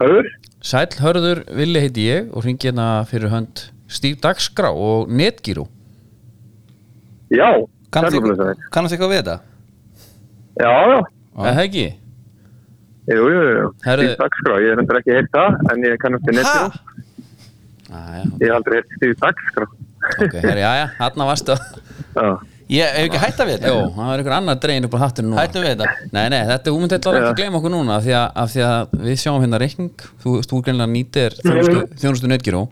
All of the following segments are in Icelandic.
Hörður? Sæll Hörður, Vili heiti ég og ringi hérna fyrir hönd Stíf Dagskrá og Netgyro Já, Kannast sælublessaður. eitthvað- við þetta? Já, já, Er það ekki? jú, jú, jú. Stíf dagskrá, ég er endur ekki heyrt það, en ég kannast til netinu. Æja, Ég hef aldrei heyrt stíf dagskrá. ok, herri, já, já, hann varstu Já, Ég hef ekki hætta við Jó, þetta það var einhver annar dregin upp á hattinu núna. Hættum við þetta? Nei, nei, þetta hún myndi eitthvað ekki Já. gleyma okkur núna af því, að, af því að við sjáum hérna reikning. Þú, þú greinlega nýtir þjónustu, þjónustu Netgyro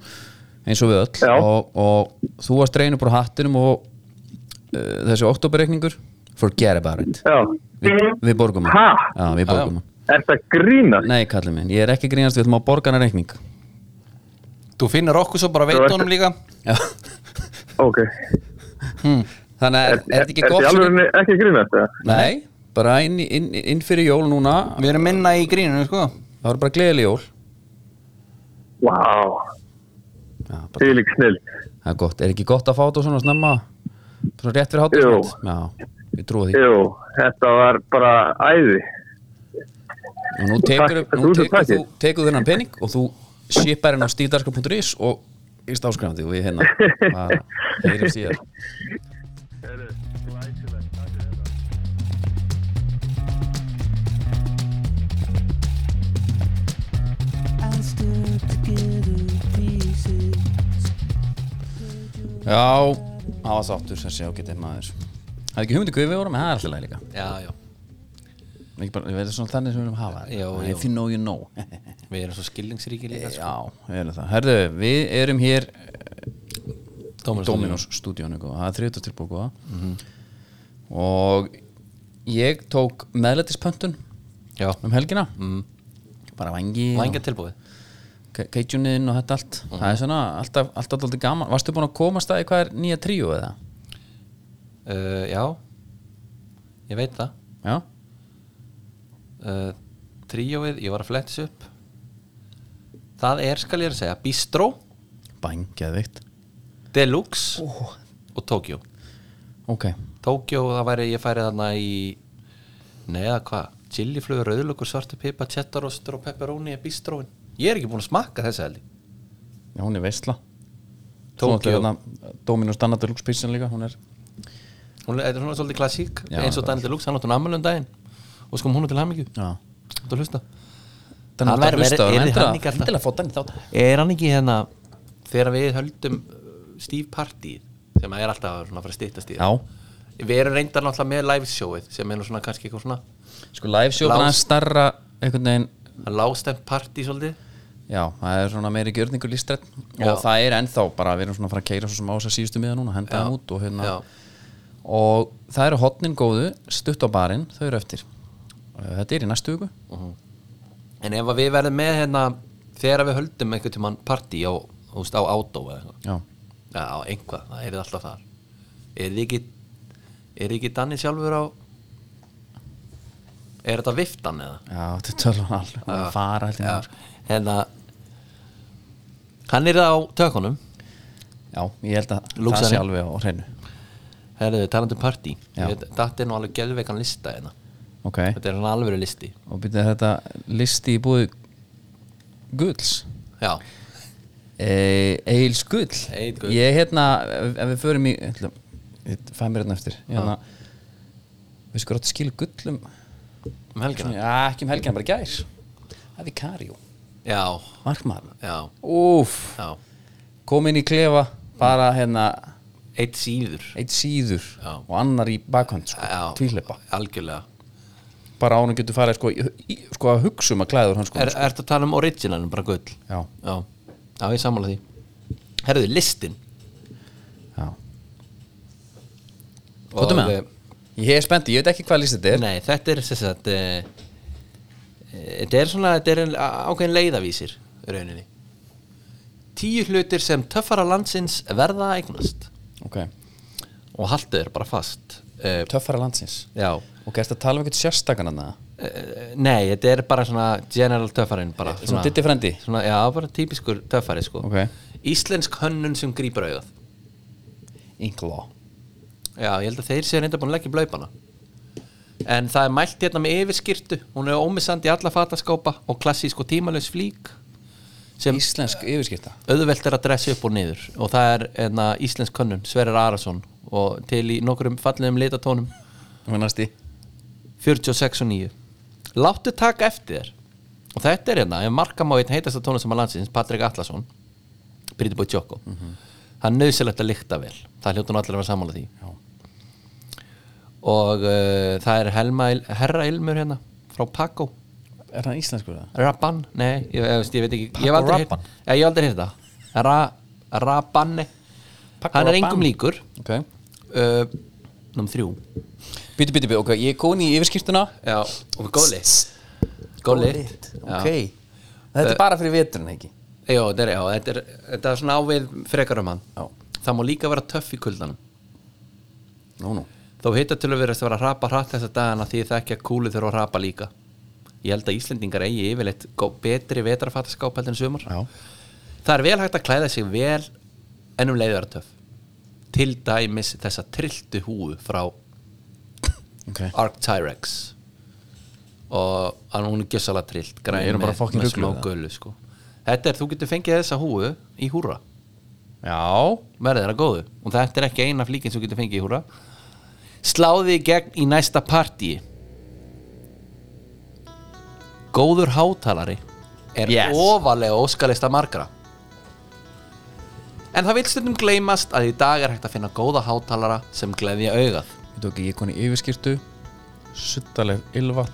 eins og við öll. Og, og þú varst dregin upp á hattinum og uh, þessi oktoberreikningur forget about it. Já. Vi, við borgum hann. Ha? Já, við borgum hann. Er það grínast? Nei, kallið minn, ég er ekki grínast við ætlum að borga hann reikning. Þú finnir okkur svo bara veit Þú ert- honum líka. Já, Ok. Þannig að er, Er, er þetta ekki er gott þið alveg ekki grínast, eða? Nei, bara inn, inn, inn fyrir jól núna. Við erum minna í grínunum sko. Það var bara gleðileg jól. Vá, bara, þið er líka snill. það er gott, er ekki gott að fá þetta svona snemma? Svona rétt fyrir hátíðsmót Já, ég trúi því. Jú, þetta var bara æði. og nú tekur, þú þennan pening og þú shipar henn á stíðdarska.is og ykst áskrifandi og við hérna bara heyrim síðar Já, það var sáttur þessi ágætið maður. Það er ekki hugmyndi hvað við vorum, en það er alltaf læg líka. Já, já. Ég veit það svona þannig sem við viljum hafa Já. If you know, you know. Við erum svo skilningsríki líka sko. Já, við erum það. Herðu, við erum hér Dominos, Dominos stúdíónu það er þriðut tilbúið og ég tók meðlætispöntun Já, um helgina. Mm. bara vangi vangja tilbúið keitjunin og þetta allt. Það er svona alltaf, alltaf, alltaf gaman. Varstu búin að komast að hvað er nýja tríu eða? uh, Já. Ég veit það. Já, uh, Tríóið, ég var að flettis upp. Það er, skal ég að segja Bistró, bængið veikt Deluxe. Og Tokyo ok, Tokyo, það væri, ég færi þarna í neða hvað? Chiliflugur, rauðlugur, svartu pipa, cheddarostur og pepperoni er bistróin ég er ekki búin að smakka þessa heldi já hún er veistla Tokyo. Dominos Danna Deluxe Pizza líka hún er hún er, þetta er svona svolítið klassík Já, eins og Daniel Deluxe, hann átti hún ammælum daginn. Og sko hún til hamingju. Já. Þú hlusta. Hann að væri- hlusta yrði endilega hann ekki alltaf- er hann ekki hérna þegar við höldum uh, Steve Party sem er alltaf svona að fara að stýttast í Já, við erum reyndar náttúrulega með live showið sem er svona kannski eitthvað svona sko live show bara Lás- aðeins starra einhvern veginn lástemt party svolítið? Já, það er svona meiri gjörningur listrætt og það er ennþá bara, við erum svona að fara að keira svo sem á þess að síðustu miða núna, henda þeim út og hérna. Já. og það eru hotnin góðu, stutt á barinn þau eru eftir. Uh, Þetta er í næstu viku. En ef við verðum með hérna þegar við höldum einhvern tímann partí á, á átó eða eitthvað? Á einhvað, það er alltaf þar. Er þið ekki ekki Danni sjálfur á Er þetta viftan eða? já þetta er tölvan er að fara maður, sko. hérna Hann er á tökunum. Já, ég held að Lúxari. það sé alveg á hreinu. Herðu, talandi um partí. Þetta er nú alveg geðveikan lista hérna. Ok, Þetta er hann alveg listi. Og byrja þetta listi í búið Gulls Já, e, Eils Gull. Gull. Ég hérna, ef, við förum í fæ mér hérna eftir. Hérna, við rátt skil gullum um helgina? Já, ekki um helgina, bara gær. Það er Vikario, Já, markmann kom inn í klefa bara hérna Eitt síður. eitt síður og annar í bakhönd sko, Algjörlega. Bara ánum getur farið sko, í, sko að hugsa um að klæður hann sko, Er, Ertu að tala um originalin, bara gull? já, Já, já ég sammála því. Herðu, listin já. Kvotum með það? Ég er spennt, ég veit ekki hvað list þetta er. Nei, þetta er sem sagt uh, Þetta er svona Þetta er ákveðin leiðavísir í rauninni. Tíu hlutir sem töffara landsins verða að eignast. Ok, Og haltu þér bara fast. Uh, töffara landsins? Já. Og gæst að tala um eitthvað sérstakann að það uh, Nei, þetta er bara svona general töffarinn bara, Svona ditti frendi svona, Já, bara típiskur töffari sko. Ok. Íslensk hönnun sem grípur auðað. Inklaw Já, ég held að þeir séu reynda búin að leggja blaupana. En það er mælt hérna með yfirskirtu hún er ómissandi í alla fataskápa og klassísk og tímalös flík sem Íslensk yfirskipta auðvelt er að dressa upp og niður. Og það er enna íslensk könnun Sverrir Arason og til í nokkrum fallegum litatónum. Og næsti. 46 og 9 Láttu taka eftir þér. Og þetta er hérna, ef marka má einn heitasta tónum sem að landsins, Patrik Atlasson Brítið búið tjókko það er nöðsilegt að lykta vel. Það hljóta nú allir að vera sammála því. Já. Og uh, það er Helma, Herra Ilmur hérna frá Paco. Er það íslenskur það? Raban, nei, ég, ég, ég veit ekki Paco Rabanne? Já, ég hef aldrei heyrt það. Ra, Rabanne Paco hann er engum líkur. Ok. Uh, Núm þrjú. Býtu, býtu, býtu, ok, ég er góðin í yfirskiptuna Já, og góð lit. Góð lit. Ok. Þetta er bara fyrir veturinn, ekki? Já, þetta er, já, þetta er, þetta er svona ávið frekar um hann. Já. Það má líka vera töff í kuldanum. Nú, nú Þó heita til að vera að rapa hratt þessa dagana því það ekki að kúli þurfa að rapa líka. Ég held að Íslendingar eigi yfirleitt betri vetrafataskáp heldur en sumar. Já. Það er vel hægt að klæða sig vel en um leiður töff. Til dæmis þessa trilltu húu frá Ok. Arctyrex. Og hann hún er gjössalega trillt græn með- fucking með smá það. gullu sko. Þetta er, þú getur fengið þessa húu í húra Já. Verði þeirra góðu. Og þetta er ekki eina flíkin sem þú getur fengið í húra Sláði í gegn í næsta partí. Góður hátalari er Yes. ofalega óskalista margra. En það vil stundum gleymast að í dag er hægt að finna góða hátalara sem gleðja augað. Ég tók ég er koni í yfirskiptu Suttaleg ylva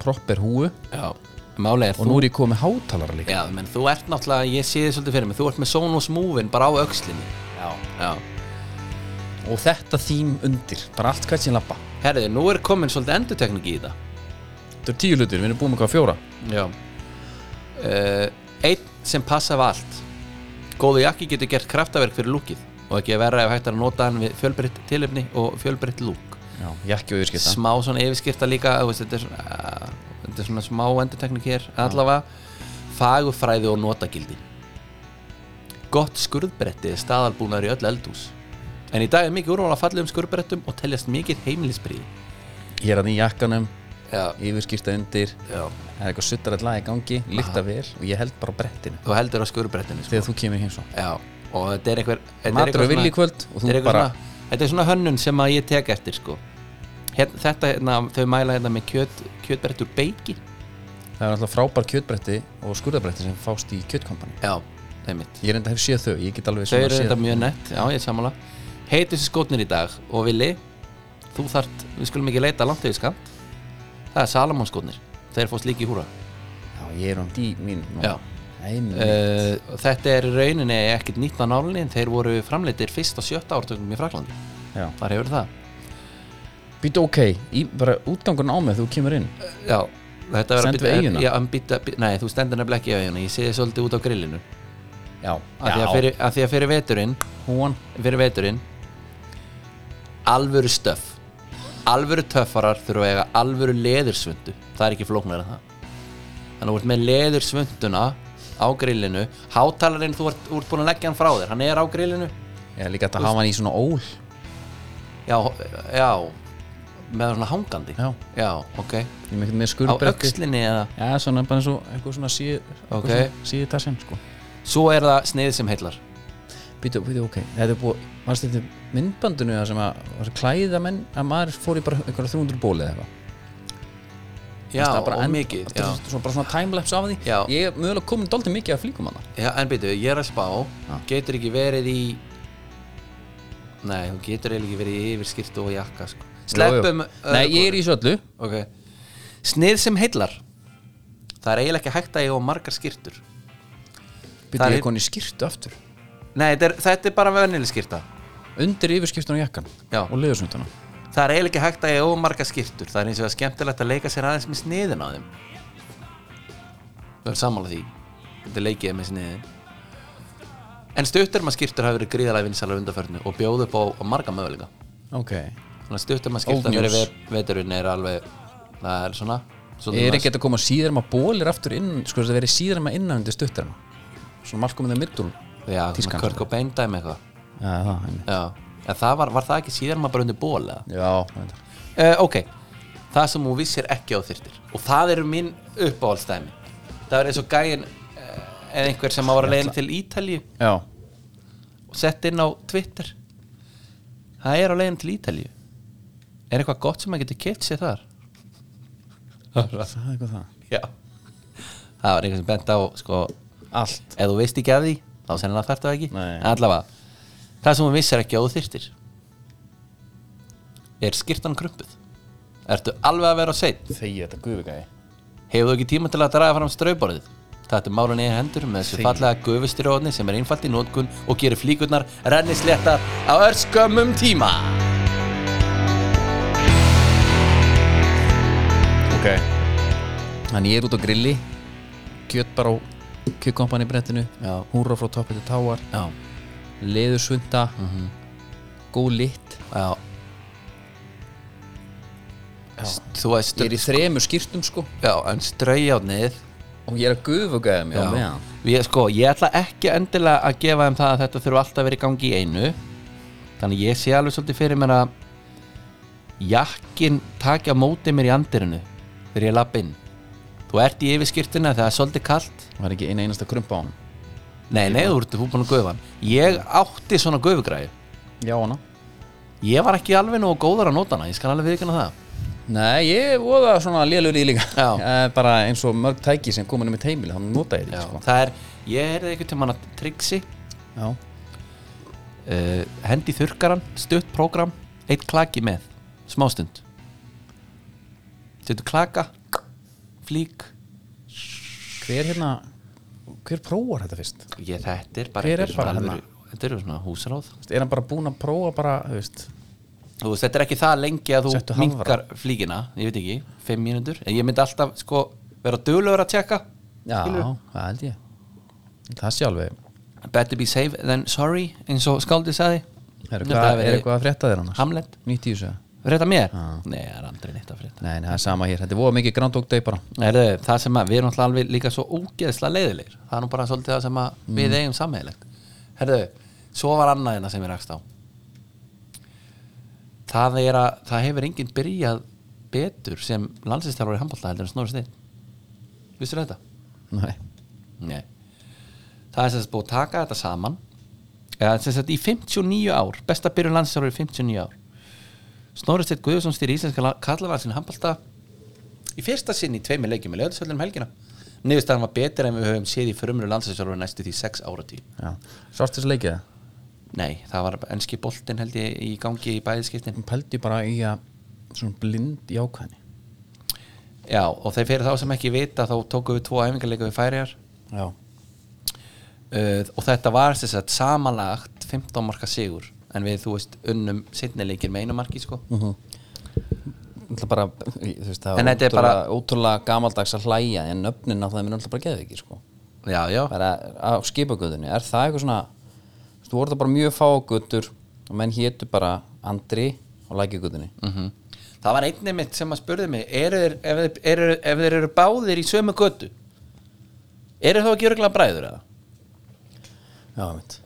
Propper húu. Já, Og nú er ég komið hátalara líka. Já, menn þú ert náttúrulega, ég sé þið svolítið fyrir mig Þú ert með Sonos Move-in bara á öxlinni. Já. Já Og þetta þím undir. Bara allt hvert sem lappa Herriði, nú er komin svolítið endurtekning í þetta. Þetta er tíu hlutir, við erum búin með hvað fjóra? Já. Uh, Einn sem passa af allt. Góðu jakki getur gert kraftaverk fyrir lúkið og ekki að vera ef hægt að nota hann við fjölbreytt tilefni og fjölbreytt lúk. Já, jakki og yfirskipta smá svona yfirskipta líka veist, þetta, er svona, uh, þetta er svona smá endurtekning hér allavega. Fagufræði og notagildi. Gott skurðbretti er staðalbúnaður í öll eldhús en í dag er mikið úrval að falla um skurðbrettum og teljast mikið heimilisbríði Ég er að í jakkanum já, Yfirskipta undir já. Það er eitthvað suttar að laga í gangi Líkta vel Og ég held bara á brettinu. Þú heldur á skurðbrettinu sko. Þegar þú kemur heim svo. Já, og þetta er einhver er Matur og svona- kvöld Og þú er, bara svona, þetta er svona hönnun sem að ég tek eftir sko. hérna, þetta, hérna, þau mæla hérna með kjöt, kjötbrett úr beiki. Það er alltaf frábær kjötbretti Og skurðabretti sem fást í kjötkompani já, það er mitt Ég reynda hef séð þau Ég get alveg Þau svona eru séð þetta mjög nett, já ég er sammála Heitustu skotnir í dag. Og Vili Þú þart, við skulum ekki leita langt yfir skamt Það er Salomon skotnir. Þeir fórst líka í húra. Já, ég er um dí mín. Já. Uh, Þetta er í rauninni ekkert nýtt á nálinni en Þeir voru framleitir fyrst á sjötta ártökum í Fraklandi Já. Þar hefur það? Býtu ok, í, bara útgangun á mig þú kemur inn. Já, þetta verður að bíddu- eyjuna? Já, en býta, býta, Nei, þú stendur nefnilega ekki á eiguna Ég sé þið svolítið út á grillinu. Já, Af því að fyrir, að því að fyrir veturinn Húan fyrir veturinn alvöru stöf alvöru töffarar þurfa að eiga alvöru leðursvundu það er ekki flóknar en það. Þannig að þú ert með leðursvunduna á grillinu. Hátalarinn, þú ert, ert búin að leggja hann frá þér. Hann er á grillinu. Er líka að hafa hann í svona ól. Já, já. Með svona hangandi. Já. já ok, á öxlinni eða? Já, svona bara eins og eitthvað svona síð Ok. Síði tassin, sko. Svo er það sniðið sem heillar Býtu, býtu, ok. Þetta er búið Varst þetta myndbandinu það sem að að klæða menn að maður fór í bara einhverja 300 bóli eða eitthvað? Já, Það og end- mikið já. Svona bara svona timelapse af því. Já. Ég er mögulega komin dálítið mikið af flíkum hana Já, en byrju, ég er að spá. Getur ekki verið í Nei, þú getur eiginlega ekki verið í yfirskirtu og jakka sko. Sleppum Nei, ég er í svo öllu. Ok. Snið sem heillar. Það er eiginlega ekki hægt að ég á margar skirtur Býtu, Það ég er- er koni skýrtu aftur Nei, þetta er, þetta er bara vennileg skirta Undir yfirskiptun og jakkan Já. Og liðursunduna Það er eiginlega ekki hægt að ég á margar skirtur Það er eins og að skemmtilegt að leika sér aðeins með sniðin á þeim. Það er sammála því. Þetta er leikið með sniðin. En stuttarma skirtur hafa verið gríðalega vinsalar undarförnu og bjóðu upp á, á marga möguleika. Ok. Svona stuttum að skipta Old fyrir news. ve veturinn er alveg það er svona svolítið Er ekki að koma síðar maður bólir aftur inn Sko þetta verið síðar maður innan undir stuttarna Svona in the Middle já, tískan, Kurt Cobain dæmi eitthvað. Já, já, það var, var það ekki síðan maður bara undir ból eða? Já, uh, ok, það sem þú vissir ekki á þyrtir. Og það eru mín uppáhaldstæmi það er eins og gæin eh, eða einhver sem var að leiðin til Ítalíu. Já, og sett inn á Twitter. Það er á leiðin til Ítalíu. Er eitthvað gott sem maður getur keitt sér þar? Það er eitthvað það. Já. Það var einhver sem bent á sko, allt. ef þú veist ekki af því þá sennilega þarf það ekki. Nei. En allavega, það sem þú vissir ekki á þú þyrtir er skýrtan krumpuð. Ertu alveg að vera á sveit þegi þetta gufugæði hefur þú ekki tíma til að draga fram strauborðið? Þetta er málun í hendur með þessu fallega gufustyrjóðni sem er einfalt í nótkun og gerir flíkurnar rennislétta á örskömmum tíma. Ok. Þannig ég er út á grilli kjött bara á kjökkompan í brettinu. Já. húnra frá toppi til táar. Já, leðursvunda góð lit. Já. Þú veist ég er í þremur skýrtum sko. Já, en straujáðnið og ég er að Já. meðan. Við, sko, ég ætla ekki endilega að gefa þeim það að þetta þurfa alltaf að vera í gangi í einu. Þannig ég sé alveg svolítið fyrir mér að jakkin taki á móti mér í andirinu þegar ég lapp inn þú ert í yfirskirtuna það er svolítið kalt. Það var ekki eina einasta krumpa á hann nei, nei, þú ert búin að gufa hann. Ég átti svona gufugræði já hana. Ég var ekki alveg nógu góðar að nota hana ég skal alveg viðkynna það. Nei ég voða svona lélur í líka. Já. Eh, bara eins og mörg tæki sem komin um í teimili þannig nota ég því sko. það er, ég heyrði einhvern tímann að triksi já. uh, hendi í þurrkaran, stutt prógram eitt klaki með, smástund settu klaka flík hver hérna hver prófar þetta fyrst? Ég, þetta er bara er bara alvöru- þetta eru svona veist, er hann bara búinn að prófa bara veist, þú þetta er ekki það lengi að þú minkar flíkina ég veit ekki, fimm mínútur en ég myndi alltaf sko vera duglegur að tjekka já, það held ég. Það sé alveg better be safe than sorry eins og skáldið sagði. Er, er eitthvað að frétta þér annars? Hamlet, nýtt í þessu frétta mér? Já. nei, það er aldrei neitt að frétta. Nei, nei, það er sama hér, þetta er voða mikið Groundhog Day bara. Erðu, það sem að við erum alltaf alveg líka svo ógeðslega leiðilegir. Það er nú bara svolítið það sem að við eigum sammeðilegt Herðu, svo var annað hérna sem ég rakst á. Það er að það hefur enginn byrjað betur sem landsinstarfari í handbólta heldur en Snorri Steinn. Vissir þetta? nei, Nei. Það er sem sagt búið að taka þetta saman. Eða sem sagt í 59 ár besta byrjun landsinstarfari í 59 ár Snorri Steinn Guðjónsson stýri íslenska kallavarsin handbólta í fyrsta sinn í tveimur leikjum með löðsöldum um helgina. Niðurstaðan var betur en við höfum séð í förumru landsinstarfari næstu því 6 áratí já, sást þessu leikið? Nei, það var enski boltinn held ég í gangi í bæðiskiptin pældi bara í að svona blind í ákvæðni Já, og þeir fyrir þá sem ekki vita þá tókum við tvo æfingarleika við færiðar já, uh, og þetta var að samanlagt 15 marka sigur en við, þú veist, unnum setnileikir með einu marki, sko. Það bara, þú veist, það er ótrúlega, bara- ótrúlega gamaldags að hlæja en nöfnin á það er mér náttúrulega bara geði ekki sko. Já, já, bara á skipagöðunni, er það eitthvað svona þú voru það bara mjög fágötur og menn hétu bara Andri á lækjagöðunni mm Það var einnig mitt sem að spurði mig eru þeir, ef, þeir, eru, ef þeir eru báðir í sömu götu eru þá ekki örgulega bræður eða? já, mitt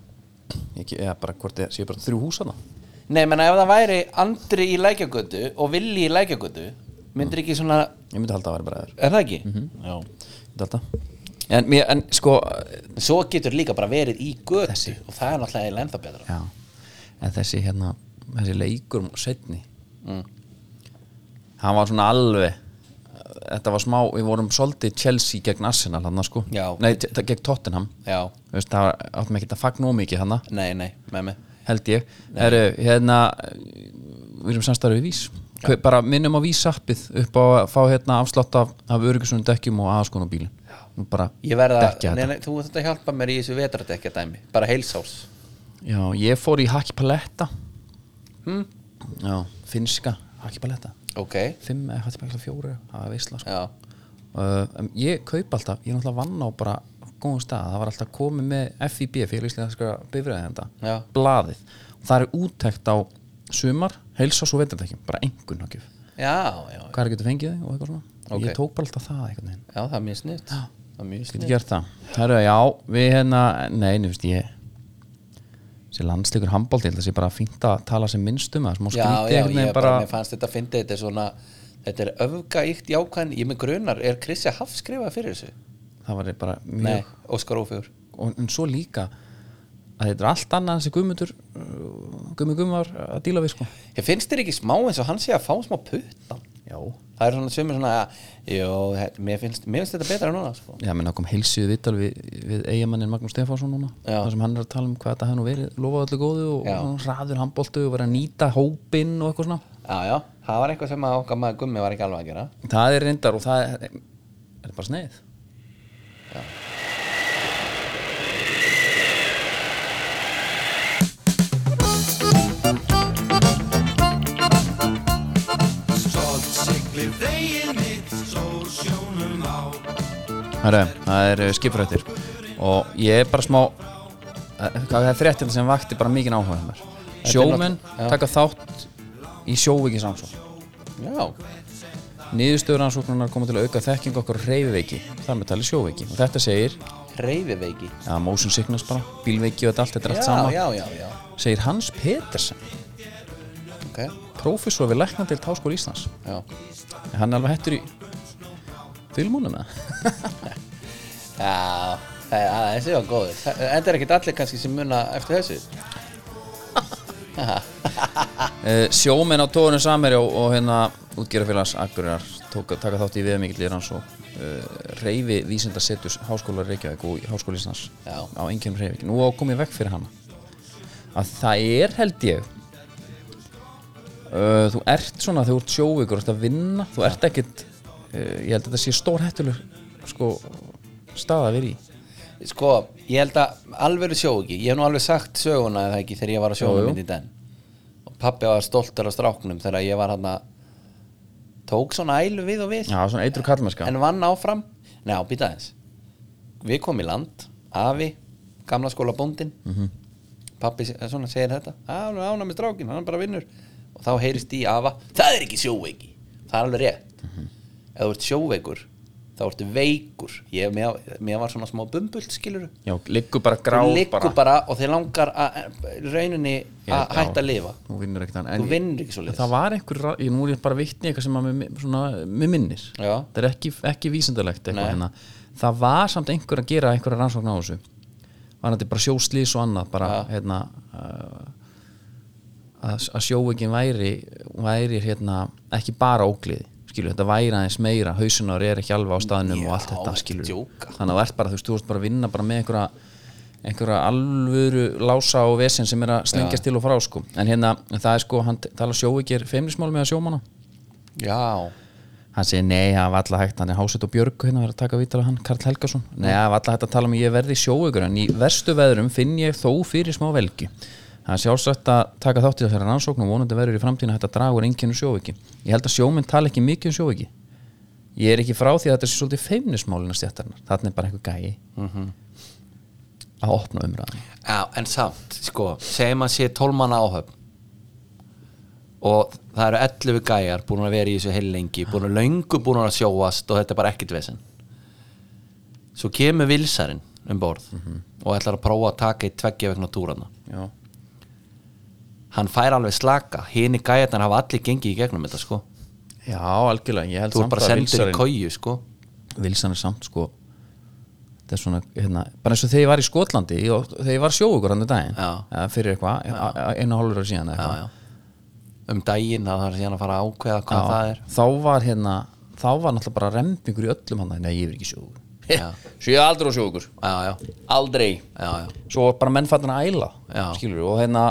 ekki, eða bara hvort það séu bara þrjú hús hana Nei, menn ef það væri Andri í lækjagötu og Villi í lækjagötu myndir ekki svona, ég myndi halda að væri bara þér er það ekki? já, ég myndi halda. En, mér, en sko Svo getur líka bara verið í götu Þessi. og það er náttúrulega eiginlega ennþá betra. Já, en þessi hérna þessi leikur setni mm. hann var svona alveg þetta var smá, við vorum svolítið Chelsea gegn Arsenal hann sko. Já. nei, gegn Tottenham. Já, veist, það áttum ekki að fagna ómikið hann nei, nei, með mig. Held ég. Heru, hérna, við erum samstarfið Vís. Hver, bara minnum á Vís-appið upp á að fá hérna afslátt af, af öryggisunum dekkjum og aðskonu bílin Ég verða, dekkja nei, þetta. nei, þú þetta hjálpa mér í þessu vetradekja dæmi bara heilsás já, ég fór í Haki Paletta hm? já, finska Haki Paletta Ok, fimm eða Haki Paletta fjóru, það var veisla sko. uh, ég kaup alltaf, ég er náttúrulega vann á bara góðum stað, það var alltaf komið með FIB, félagslega bifræði þetta Já. blaðið, og það er úttekt á sumar, heilsás og veitardekjum bara engun já, hvað er getur fengið þau og eitthvað svona, Ok. ég tók bara alltaf það eitthvað já, það er mjög snitt Það er mjög snitt það. Eru, já, við hérna, nei, nefnst ég þessi landsleikur handbólti, ég held að sé bara fínt að tala sem minnst um það, smá Já, skrítið já, einhvern ég bara, mér fannst þetta að fyndi þetta svona þetta er öfgaikt jákvæðin ég með grunar, er Krissi Haf skrifað fyrir þessu? það var bara Nei, mjög Óskar Ófjör og, en svo líka að þetta er allt annað þessi guðmundur gummi gummi var að díla við sko. Ég finnst þér ekki smá eins og hann sé að fá smá puttan já, Það er svona sömur svona Jó, he- mér finnst, mér finnst þetta betra núna sko. já menn það kom heilsið viðtal við, við eigamannin Magnús Stefánsson núna. Já. þar sem hann er að tala um hvað þetta hefði nú verið lofað öllu góðu og, Já. og hraður handbóltu og verið að nýta hópinn og eitthvað svona. Já, já, það var eitthvað sem að okkar maður gummi var ekki alveg að gera. Það er reyndar og það er, er bara sneið. Stolt Herre, það er skipfrættir og ég er bara smá eh, hvað er fréttin sem vakti bara mikið áhuga mér. Sjómenn taka þátt í sjóvíkisansókn Já, niðurstöður ansóknunar koma til að auka þekking okkar og reyfiveiki, þar með tali sjóveiki. Og þetta segir, reyfiveiki ja, motion sickness bara bílveiki og allt, þetta er allt Já, sama já, já, já. Segir Hans Petersen Ok, prófessor við læknadild Háskóla Íslands. Já. Hann er alveg hættur í fylgmúnum eða? Já, þessi var góður. Enda er ekkert allir kannski sem muna eftir þessu? Eh, sjómenn á tóðunum Samherja og, og hérna útgerðarfélags Akureyrar taka þátt í viðamikill í ranns og uh, reyfi vísinda setus Háskóla Reykjavík og Háskóla Íslands Já. á einhvern reyfi nú koma í vekk fyrir hana. Að það er held ég uh, þú ert svona þegar þú ert sjóvíkur þú ert að vinna, þú ert uh, ég held að þetta sé stór hættuleg sko stað að vera í. Sko, ég held að alveg sjó ekki. Ég hef nú alveg sagt söguna eða ekki þegar ég var að jú. myndi í den Og pappi var stoltur af stráknum þegar ég var hann Tók svona ælu við og við. Já, svona eitru kallmennska En vann áfram. Nei, býta aðeins. Við komum í land, afi Gamla skóla bóndin Mhm. Pappi se- svona segir þetta. "Á, hann er ána með strákin, hann bara vinnur. Og þá heyrist í afa Það er ekki sjóveiki Það er alveg rétt. Mhm. Ef þú ert sjóveikur Þá ertu veikur. Ég, mér, mér var svona smá bumbult skilur Já, liggur bara grá Þú liggur bara. og þeir langar að rauninni Já, að hætta að lifa. Þú vinnur ekkert Þú vinnur ekki svoleiðis. Það var einhver, ég nú er bara vitni eitthvað sem mér, minnir. Já. Það er ekki, ekki Nei. hérna. Það var samt einhver að gera einhverja rannsókn á þessu. Var þetta bara sjóslís og annað bara, Já. hérna að, að sjóveikin væri væri hérna ekki bara ógliði skilur, þetta væri aðeins meira hausunar er ekki alveg á staðnum og allt þetta skilur þannig að þú ert bara, þú veist, þú ert bara að vinna bara með einhverja einhverja alvöru lása og vesen sem er að slengjast til og frá sko. en hérna, það er sko, hann tala sjóveikir feimnismál með sjómana Já, hann segir, nei, það var alltaf hægt. Hann er hásett og björg, hérna er að taka vítala hann Karl Helgason, nei, það var alltaf hægt að tala um ég verði sjóveikur, en í verstu veðrum finn ég þó fyrir smá velgi það er sjálfsagt að taka þátt í þessari rannsókn og vonandi verður í framtíðina hægt að draga úr einkennu sjóveiki. Ég held að sjóminn tala ekki mikið um sjóveiki. Ég er ekki frá því að þetta sé svolítið feimnismálina stjættarnar, þarna er bara einhver gæi að opna umræðan Já, en samt, sko, segjum að sé 12 manna áhöfn og það eru 11 gæjar búin að vera í þessu heil lengi búin að löngu búin að sjóast og þetta er bara ekkert vesen. Svo kemur vilsarinn um borð og ætlar að prófa að taka í tveggja vegna túrana. Já, hann fær alveg slaka. Hini gæjarnar hafa allir gengið í gegnum þetta sko. Já algjörlega ég held þú samt bara að sendur í Vilsarinn- kóju sko. Vilsan er samt sko þetta er svona, hérna, bara eins og þegar ég var í Skotlandi og þegar ég var sjóugur hann í daginn. Já. fyrir eitthvað, einu hálfur ára síðan eða já, eitthvað. já. um daginn að það er síðan að fara að ákveða hvað það er. þá var hérna þá var náttúrulega bara rempingur í öllum hann nei, ég er ekki sjóugur svo ég er aldrei á sjóugur, aldrei. Já, já. svo bara menn fattin að æla skilur og hérna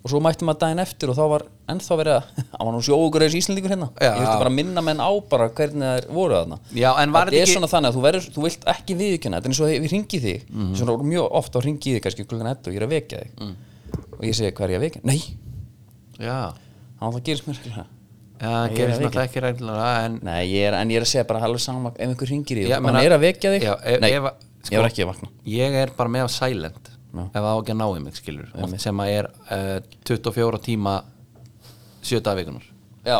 og svo mætti maður daginn eftir og þá var ennþá verið að hann var nú sjóugur eins íslendingur hérna Já. ég vilti bara minna menn á bara hvernig það voru þarna Já, var þetta er ekki- svona þannig að þú, verður, þú vilt ekki viðkjöna þetta er eins og við ringi þig mm. -hmm. svona mjög ofta og ringi þig kannski klukkan 1 og ég er að vekja þig Mm. og ég segi hvað er ég að vekja? Nei, já. þannig að það gerist mér ekki Já, það er gerist náttúrulega ekki reglulega en Nei, ég er, en ég er að segja bara alveg sama ef einhver ringir í þig og hann er að vekja þig Já, ef- Nei, ég er ekki að vakna ég er bara með á silent Já. ef það á ekki að ná í mig skilur og sem að er uh, 24 tíma 7 dagvikunar Já,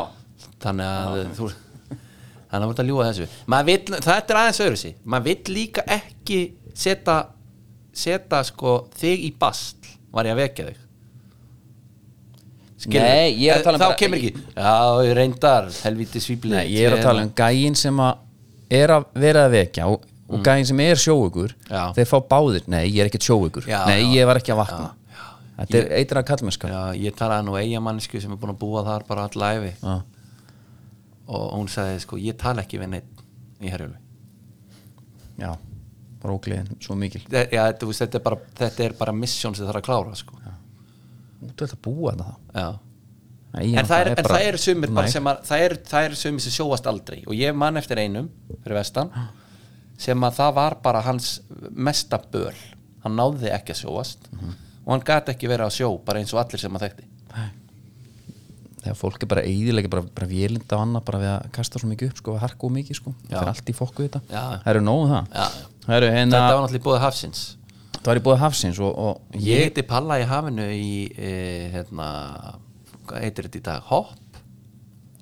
þannig að þú þannig að þú ert að ljúga þessu. Vill, þetta er aðeins öðru sí maður vill líka ekki setja setja sko þig í bast var ég að vekja þig. Skilur Nei, ég er að tala um Þá bara- kemur ekki Já, ég reyndar, helviti svífli Nei, ég er að tala um gæin sem að er að vera að vekja og, og gæin sem er sjóugur Mm. Já. þeir fá báðir, nei, ég er ekkert sjóugur Já, nei, já. ég var ekki að vakna. Þetta er eitthvað kallmennska Já, ég talaði nú eigamannisku sem er búin að búa þar bara alla æfi Já. og hún sagði sko, ég tala ekki við neitt í herjölu já, rógliðin, svo mikil. Já, þú veist, þetta er bara, þetta er bara mission sem það þarf að klára sko. út að búa þetta Já. Nei, en það, er, en það eru sumir sem að, það eru er sumir sem sjóast aldrei. Og ég man eftir einum fyrir vestan sem að það var bara hans mesta böl. Hann náði ekki að sjóast Mhm. og hann gat ekki verið að sjó bara eins og allir sem að þekkti. Þegar fólk er bara eðilega bara, bara vélinda á annað bara við að kasta svo mikið upp sko, við harku mikið sko, Já. það er allt í fokku þetta. Það eru nógu það. Já, það eru hérna, þetta var náttúrulega búið hafsins. Það var í búið hafsins og, og ég heiti Palla í hafinu í e, hérna, hvað heitir þetta í dag? Hopp,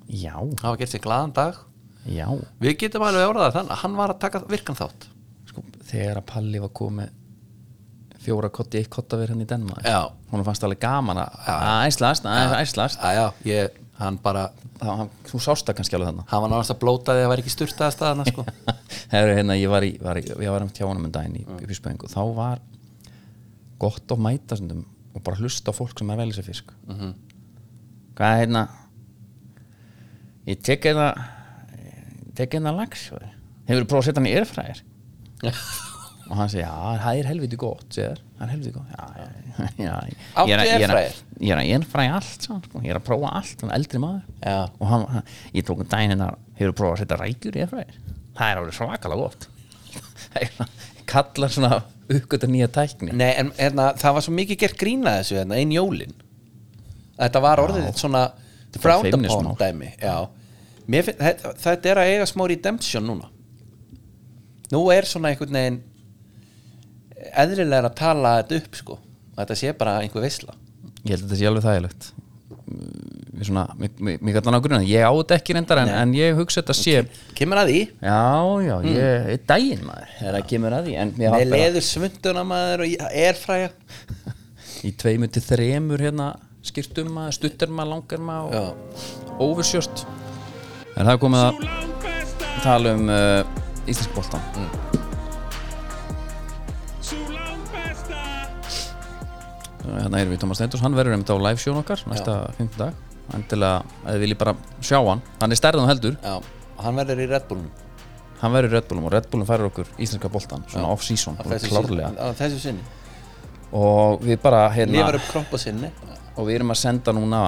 já, það var gert sér glaðan dag já. Við getum alveg orðað þannig að hann var að taka virkan þátt. Sko, þegar að Palli var komið fjóra kotti, eitt kotta verið hann í Denmark Já. hún fannst alveg gaman að að æslast, að æslast. Já, já, ég, hann bara þá, hann, þú sást það kannski alveg þannig hann var náttúrulega að blóta að það var ekki sturtaða staðana sko. Heru, hérna, ég var í, var í, ég var um tjáunum en daginn í, í fiskbæðingu þá var gott að mæta stundum, og bara hlusta á fólk sem er að velja sér fisk. Mhm. hvað er hérna? Ég tek hérna tek hérna lax hefur prófað að setja hann í erfræðir og hann segi, já, það er helviti gott segir, það er helviti gott. Já, já, já, Ég er að- er að- er að erfræði allt hann, sko. ég er að prófa allt, hann er eldri maður. Og hann, hann, ég tók um daginn hérna hefur prófað að setja rækjur í erfræðir það er alveg svakalega gott. Kallar svona uppgöta nýja tækni. Nei, en hérna, það var svo mikið gert grína þessu hérna, ein jólin. Þetta var orðið svona frowned upon dæmi já. Finn, þetta, þetta er að eiga smá redemption núna. Nú er svona einhvern veginn eðlilega að tala þetta upp sko. Að þetta sé bara einhver veisla. Ég held að þetta sé alveg þægilegt. Við svona, mér kallar ná grunna ég á þetta ekki reyndar en, en ég hugsa þetta sé kemur að því, já, já, ég er daginn maður. Það kemur að því en mér með leður svunduna maður og erfræja í tveimur til þremur hérna skýrtum maður, stuttar maður, langar maður og oversjört en það er komið að tala um uh, íslensk boltan hérna erum við Tómas Steindors hann verður þetta á live sjón okkar næsta fimmtudag. Endilega, að þið viljið bara sjá hann hann er stærðan heldur, já, hann verður í Red Bullum hann verður í Red Bullum og Red Bullum færir okkur íslenska boltan svona off-season, á þessu, klárlega. sinni, á þessu sinni. Og við bara hérna og við erum að senda núna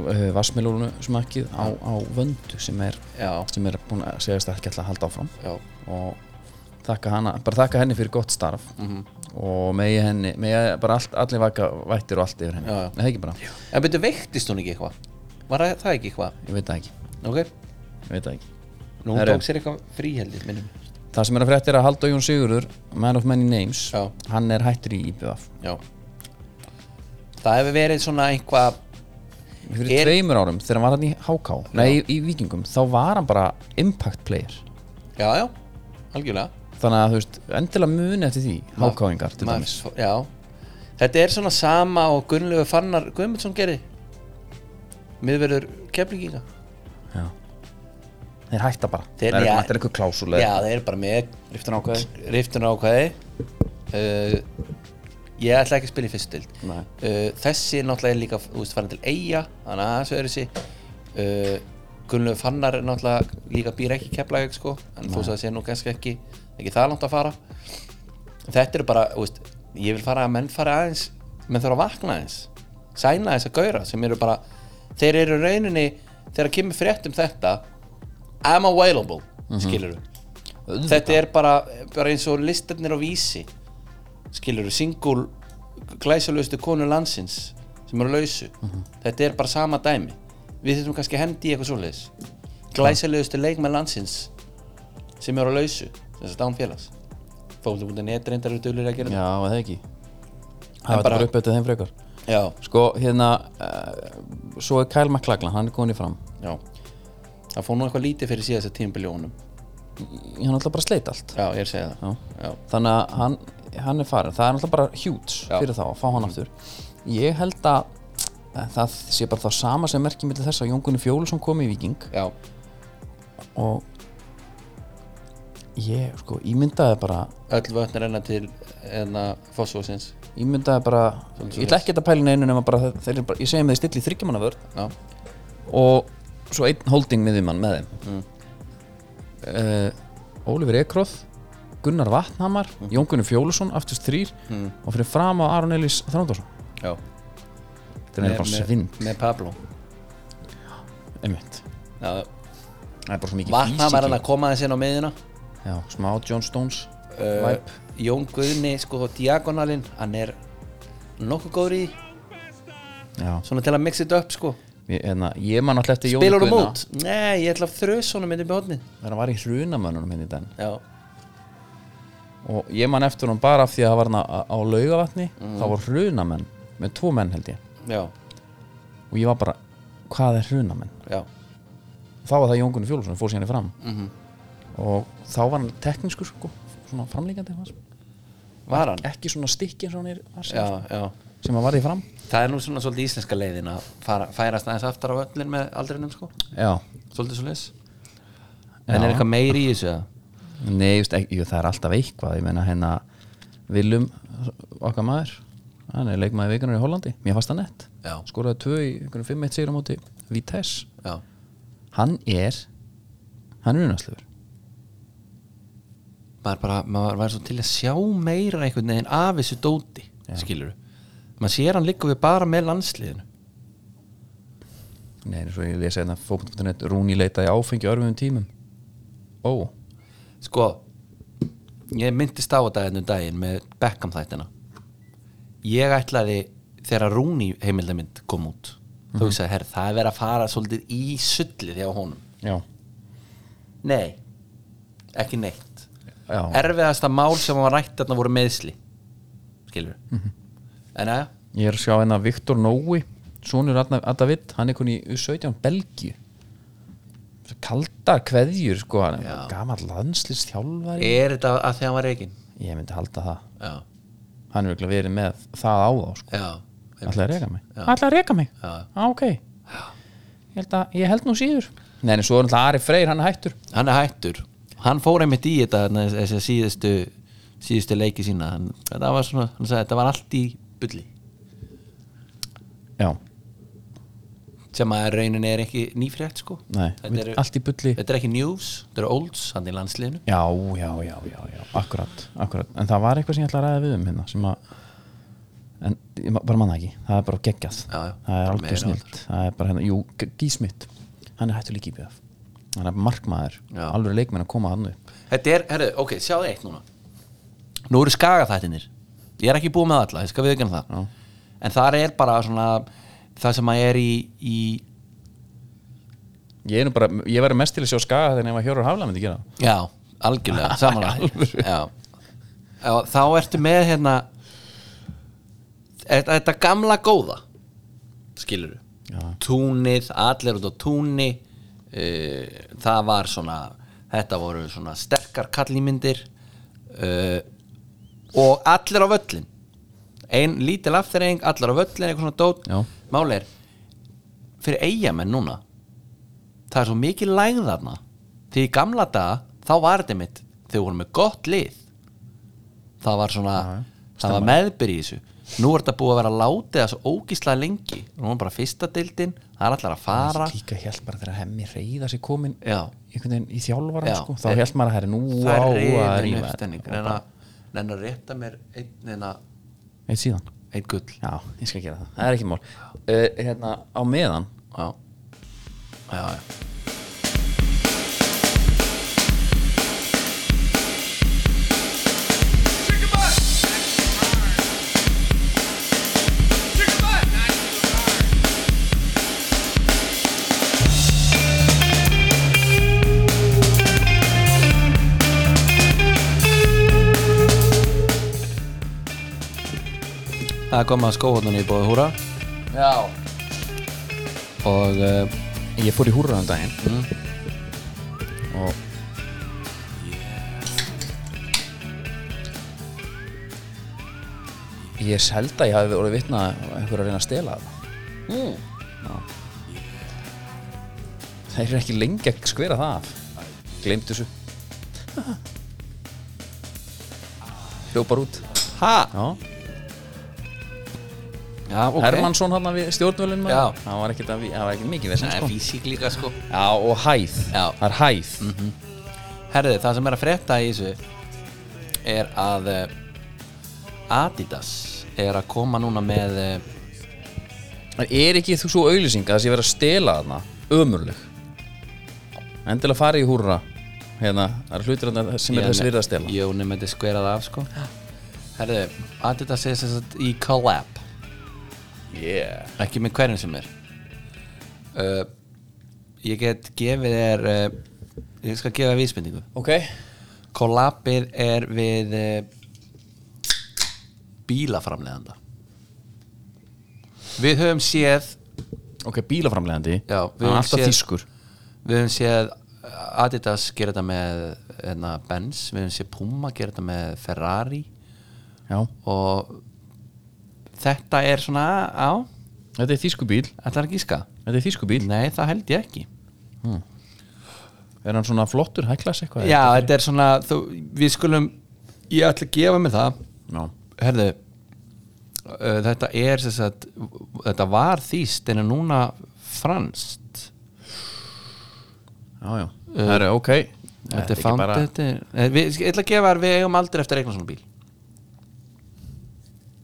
uh, vassmelúnu smakkið á, á vöndu sem er, já, sem er búin að segjast ekki alltaf að halda áfram. Já, og þakka hana, bara þakka henni fyrir gott starf. Mhm. og megi henni megi bara allt, allir vaka vættir og allt yfir henni. Já, já. Það ekki bara, En betur veiktist hún ekki eitthvað? Var það- ekki eitthvað? ég veit það ekki. Ok, ég veit það ekki. Nú Herru. tók sér eitthvað fríheldi minnum það sem er að frétta er að Halldór Jón Sigurður man of many names, Já. hann er hættur í Já. Það hefur verið svona eitthvað fyrir Er- tveimur árum þegar hann var hann í HK nei, í, í Víkingum, þá var hann bara impact player. Já, já, algjörlega. Þannig að þú veist, endilega muni eftir því HK-ingar til dæmis. Já. Þetta er svona sama og Gunnlegu Fannar Guðmundsson gerði Miðverður keflinginga Já. þeir hætta bara. Þeir- það er, þetta er eitthvað klásúlega Já, þeir eru bara með riftan ákveði riftun ákvæði uh, Ég ætla ekki að spila í fyrstu dild Nei. uh, Þessi náttúrulega er líka þú veist, farin til eiga Þannig að þessu er þessi uh, Gunnlegu Fannar er náttúrulega líka býr ekki keflaug sko, En þú svo að sé nú kannski ekki Ekki það langt að fara. Þetta eru bara, þú veist Ég vil fara að menn fara aðeins Menn þurfa að vakna aðeins Sæna þess að gaura sem eru bara Þeir eru rauninni Þegar kemur frétt um þetta I'm available, mm þetta er bara, bara eins og listarnir á vísi skilur single glæsalustu konu landsins sem eru lausu. Þetta er bara sama dæmi. Við þurfum kannski að hendi í eitthvað svoleiðis. Glæsalustu leikmenn landsins sem eru lausu þess að dán félags. Fólk.net reyndar eru duglir að gera já, eða ekki. Það er bara- bara upp eftir þeim frekar? Já, sko, hérna uh, svo er Kyle McLachlan, hann er komin í fram. Já. Það fór nú eitthvað lítið fyrir síðast að tímbiljónum hann er alltaf bara sleit allt. Já, ég er að segja það. Já. já, þannig að hann, hann er farin það er alltaf bara huge Já. fyrir þá að fá hann aftur. Ég held að að það sé bara það sama sem merkir millir þess að Jón Gunni Fjólusson kom í Viking Já, og ég sko ímyndaði bara öll vötn renna til enna fósfósins ímyndaði bara, ég ætla ekki að pæla neinu nema bara, þeir bara, ég segi með þeir stilli þryggjamanna vörð og svo einn holding miðjumann með þeim. Mm. uh, Ólifur Ekroð Gunnar Vatnhamar, Jón Gunni Fjólusson aftast þrýr Mm. og fyrir fram á Aron Elís Þrándarsson já. Þetta er bara svind með Pablo. Einmitt. Já, það er bara svo mikið Vatnam er hann að koma þess inn á miðina já, smá John Stones uh. Jón Guðni, sko, diagonalinn hann er nokkuð góður í já, svona til að mixa þetta upp, sko. Ég, hérna, ég man alltaf eftir Jóni Spilur hún út? Nei, ég ætla að þrös honum myndi með hodni hann var í hrunamönnunum henni í den Já, og ég man eftir hann bara af því að það var hann á, á laugavatni. Mm. þá var hrunamenn með tvo menn held ég. Já, og ég var bara, hvað er hrunamenn? Þá var það Jón Gunni Fjólusson fór síðan í fram. Mhm. og þá var hann teknískur sko, svona framlíkandi. Var. Hann? ekki svona stikki eins og hann er Já, já. Sem hann var í fram. Það er nú svona svolítið íslenska leiðin að fara, færast aðeins aftar á öllin með aldrinum, sko. Svolítið svo leis En er eitthvað meiri í þessu, eða? Nei, just, ekki, jú, það er alltaf eitthvað ég meina hérna Willum okkar maður, hann er leikmaði vikunar í Hollandi, mér fannst það nett. Já. skoraði tvö í einhvern 5-1 sigur á móti Vitesse, Já, hann er hann er unnastlefur maður bara, maður var svo til að sjá meira einhvern veginn af þessu dóti skilur maður sér hann líka við bara með landsliðinu. Nei, eins og ég lesa hérna fókbund.net Rúni leitaði áfengi örfum tímum. Ó, sko ég myndist á þetta ennum daginn með Beckham þættina. Ég ætlaði þegar Rúni heimildamind kom út þá hugsaði, herr, það er verið að fara svolítið í sullið hjá honum. Já, nei, ekki neitt. Já. Erfiðasta mál sem var rætt þarna voru meðsli skilur en að, Ég er að sjá hérna Viktor Nói Sónur Adavitt, hann er konið í U17 Belgíu Svo Kaldar kveðjur sko landslist þjálfari er þetta að því hann var reygin Ég myndi halda það. Já, Hann er örugglega verið með það á þá sko. Ætlaði að reka mig. Ætlaði að reka mig. Á, ok. Ég held, að, ég held nú síður. Nei, en svo er náttúrulega Ari Freyr, hann er hættur. Hann er hættur. Hann fór einmitt í þetta þessi síðustu síðustu leiki sína. Hann, þetta var svona, hann sagði þetta var allt í bulli. Já, sem að raunin er ekki nýfrétt sko. Nei, er, allt í bulli. þetta er ekki news, þetta er olds hann í landsliðinu. Já, já, já, já, já, akkurat, akkurat. En það var eitthvað sem ég ætla að ræða við um hérna sem að en ég bara manna ekki, það er bara geggjað. Já, já, það er meira snilt. það er bara hérna, jú, Gísmitt hann er hættur líka í BF hann er markmaður, alveg leikmenn að koma hann upp. Þetta er, herru, ok, sjáðu eitt núna. Nú eru skagaþættinir ég er ekki búið með alla, ég skal viðkjöna það. Já. en þar er bara svona það sem að er í, í ég er nú bara, ég verður mest til að sjá skaga þegar ef að Hjörur Hafla myndi gera Já, algjörlega, samanlega þá ertu með hérna þetta, gamla góða? Skilur Já. túnið, allir út á túni uh, það var svona þetta voru svona sterkar kallýmyndir uh, og allir á völlin ein lítil afturreying, allir á völlin eitthvað svona dót, Já. Máli er fyrir eigamenn núna það er svo mikið lægð þarna. Því í gamla daga þá var þetta mitt við vorum með gott lið það var svona það var meðbyr í þessu. Nú er þetta búið að vera látið það svo ógíslega lengi. Nú er bara fyrsta deildin það er allar að fara. Líka held bara þegar hemmi reyða sér komin í þjálfaran Já. sko, þá held maður að nú það á er að rífa. uppstenning þetta. Og en að að rétta mér einn, neina, eitt gull. Já, ég skal gera það, það er ekki mál. Uh, hérna, á meðan já, já, já. Það er komið að skóhóttunni í bóði húra. Já. og uh, ég fór í húrraðan daginn. Mm. og Ég er seld að ég hafi orðið vitna að einhver að reyna að stela það mm. Þeir eru ekki lengi að skvera það af. Gleimt þessu. Hljópar út. Ha? Já, Já, ok. Hermannsson hann við stjórnvölin Já. Það var ekki mikið vesinn Nei, sko. físík líka sko. Já, og hæð. Það er hæð. Herði, það sem er að frétta í þessu er að eh, Adidas er að koma núna með eh, Það er ekki þú svo auglýsing að það sé verið að stela þarna Ömurleg? Endilega fara í húrra. Hérna, það er hlutir sem er þess virða að stela. Jóni með þetta skverað af sko. Herði, Adidas er sagt í collab Yeah. Ekki með hverjum sem er. Uh, Ég get gefið þér uh, ég skal gefa vísbendingu. Ok. Collabið er við uh, bílaframleganda Við höfum séð Ok, bílaframlegandi Já, við er höfum alltaf séð- þýskur. Við höfum séð Adidas gera þetta með hérna, Benz, við höfum séð Puma gera þetta með Ferrari. Já. Og þetta er svona á, Þetta er þýsku bíl þetta er að gíska. Þetta er þýsku bíl Nei, það held ég ekki. Er hann svona flottur, hæklas eitthvað? Já, þetta er svona þú, við skulum, ég ætla að gefa mig það. Já. Herðu uh, þetta er sem sagt, þetta var þýst en er núna franskt. Já, já. Það er ok. Þetta er ekki found bara- þetta er, eh, við, ég ætla að gefa þér við eigum aldrei eftir eignan svona bíl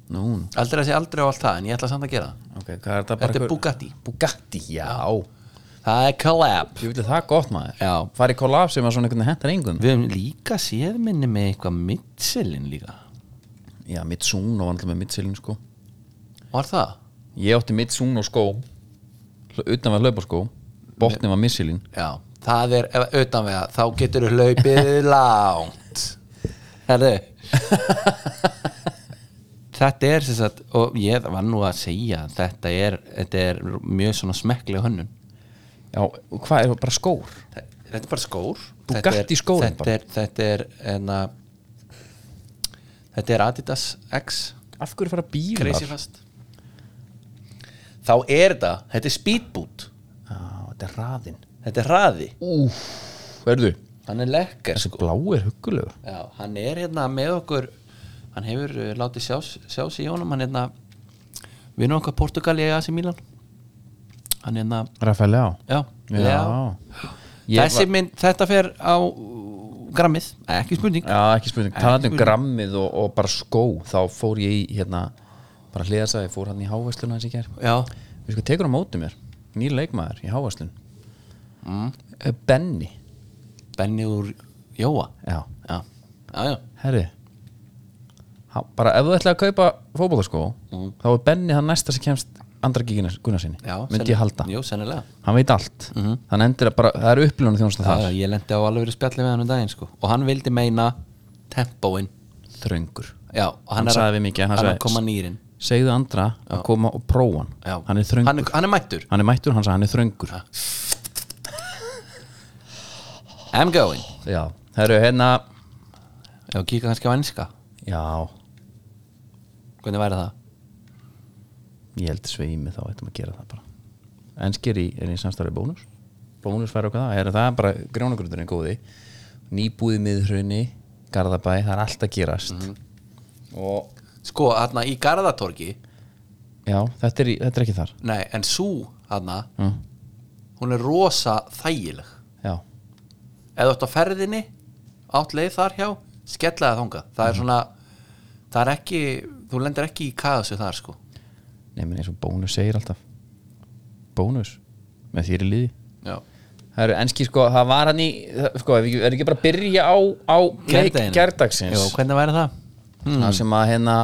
Nú, aldrei að segja aldrei á allt það en ég ætla samt að gera það. Ok, hvað er þetta bara þetta er Bugatti. Bugatti, já. Það er collab. Ég vil það gott maður. Já. Fari í kollab sem að svona einhvern veginn hentar engum. Við höfum líka séð minni með eitthvað Michelin líka. Já, Mitsuno var alltaf með Michelin sko. Var það? Ég átti Mitsuno skó hl- Utan var hlauparskó Botni var Michelin já, það er utan við það, þá getur þú hlaupið langt. Herðu þetta er sem sagt og ég var nú að segja þetta er, þetta er mjög svona smekklega hönnun. Já, og hvað er það bara skór? þetta er bara skór. Bugatti skórinn þetta bara. er, þetta er enna, þetta er Adidas X. Af hverju fara bílar? crazy fast. Þá er þetta, þetta er speedboot. Já, þetta er raðinn þetta er hraði, Úf, verðu hann er lekker Þessi sko. blá er huggulegur. Já, hann er hérna með okkur hann hefur uh, látið sjá, sjá sig í honum. Hann er hérna erum okkar Portugal í AC Milan. Hann er hérna, Rafael Leá já, Já. Þessi var- mynd, þetta fer á grammið, ekki spurning. Já, ekki spurning, talandi um grammið og, og bara skó þá fór ég í hérna bara ég fór hann í hávæsluna hans í ger já, Við sko tekur á móti mér? Nýr leikmaður í hávæslun mm. Benny Benny úr Jóa? Já, já, já, já, herri bara ef þú ætlaði að kaupa fótbollaskó Mm. þá er Benny það næsta sem kemst andra gíkina Gunnarsinni, já myndi ég halda. Jú, hann veit allt, þannig endur að bara það er upplýðunum þjónast já, þar. já, ég lendi á alveg verið spjalli við hann um daginn sko. og hann vildi meina tempóin. Þröngur. Já, Hann að- sagði við ekki, hann hann sagði- að koma nýrin segðu andra að koma og prófa hann. Já. hann er þröngur. Hann er, hann er mættur. Hann er mættur, hann sagði hann er þröngur. I'm going. Já, það eru hérna já, kíka kannski á enska. Já, hvernig væri það? ég held sveimi þá ættum að gera það bara. Enskir í, er í samstarfi bónus. Bónus færi okkar það, er það bara gránagrundurinn góði. Nýbúði miðhrunni Garðabæ, það er allt að gerast. Og sko, hann í Garðatorgi já, þetta er, þetta er ekki þar. Nei, en sú hann mm. hún er rosa þægileg. Já, þú ert á ferðinni átt leið þar hjá, skellaði þangað. Það er svona það er ekki, þú lendir ekki í kaðasu þar sko. Nefnir eins og bónus segir alltaf. Bónus með þér í liði. Já, það eru enski sko, það var hann í sko, er ekki, er ekki bara að byrja á, á leik Gærdeginum. gerdagsins Jú, hvernig væri það? það sem að hérna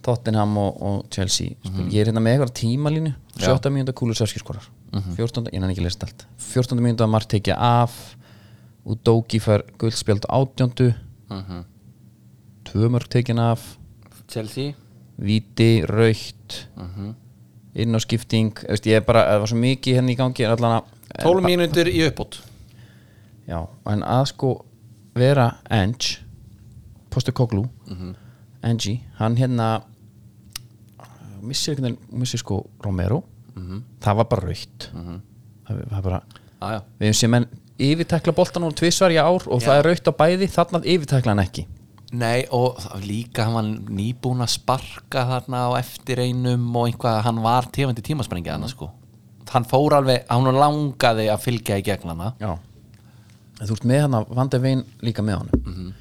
Tottenham og, og Chelsea mm ég er hérna með eitthvað tímalínu. 17 mínúta Kulusevski skorar. 14. ég hann ekki lest allt. 14. mínúta Mart tekja af. Udogi fær guldspjald átjöndu Mm tvö mörg tekin af Chelsea. Víti, raukt inn á skipting Eftir, ég er bara, það var svo mikið hérna í gangi er allan að 12 mínútur í uppbót. Já, en að sko vera Eng Postu Koglu. Engi, hann hérna missir, einhvern veginn- missir sko Romero. Það var bara raukt það, það bara Já, já, við hefum sem menn yfirtekla boltan úr tvisvar í ár og það Já. er raukt á bæði þarna yfirtekla hann ekki Nei, og líka hann var nýbúin að sparka þarna á eftir einum og einhvað, hann var tífandi tímasprengja hann sko. hann fór alveg, hann langaði að fylgja í gegn hana. Já. En þú ert með hann að vandi veginn líka með honum. Mhm.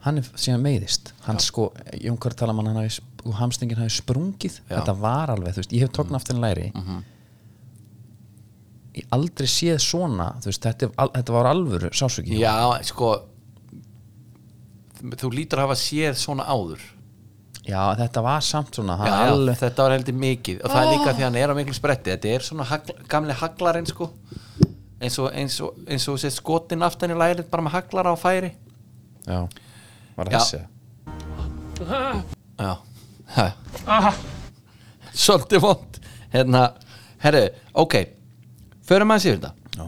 hann er síðan meiðist. Hann sko, Jón Kvar tala um hann og hamstingin hafi sprungið. Já. Mhm. þetta var alveg, þú veist, ég hef tókn aftur en læri. Ég aldrei séð svona þú veist, þetta, þetta var alvöru sásöki Já, sko þú lítur að hafa séð svona áður. Já, þetta var samt svona já, já, alveg, þetta var heldur mikið. Og það er líka því að hann er á miklu spretti. Þetta er svona hagl, gamli haglarinn sko. Eins og, eins og, eins og sér skotin aftan í lærið bara með haglara á færi. Já, var Já. þessi já. Ha. svolítið vond hérna, herru, ok. Förum aðeins yfir þetta. Já.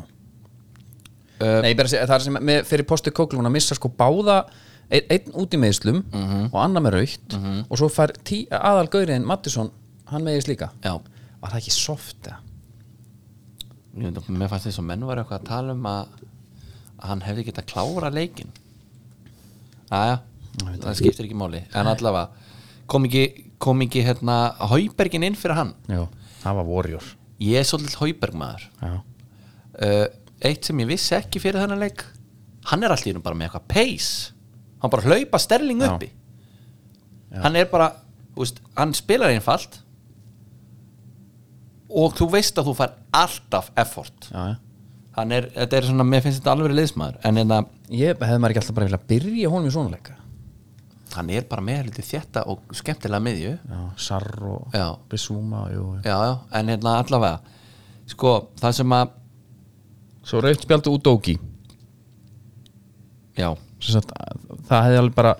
Uh, Nei, ég bara að segja, það er sem með, fyrir postu kóklun að missa sko báða ein, einn út í meðslum Mhm. og annar með raukt og svo fær tí, aðal gauriðin Mattisson, hann meðist líka. Já, var það ekki soft eða? mér fannst þess að menn var eitthvað að tala um að, að hann hefði getað klára leikin aðja það skiptir ekki máli. En allavega kom ekki, kom ekki hérna Haubergin inn fyrir hann? Já, það var warrior ég er svolítið Hauberg maður. Uh, eitt sem ég vissi ekki fyrir þennan leik hann er einu bara með eitthvað pace hann bara hlaupa sterling Já. uppi. Hann er bara veist, hann spilar einfalt. Og þú veist að þú fær alltaf effort. Já, já. Hann er, þetta er svona, mér finnst þetta alveg liðsmaður. En hérna, Ég hefði maður ekki alltaf bara vilja byrja honum í svona leika. Hann er bara með lítið þétta og skemmtilega miðju. Já, Sarr og Já. Bissúma jú, jú. já, já, en hérna allavega sko, það sem að Svo raukt spjaldu út Dóki já, sagt, Það hefði alveg bara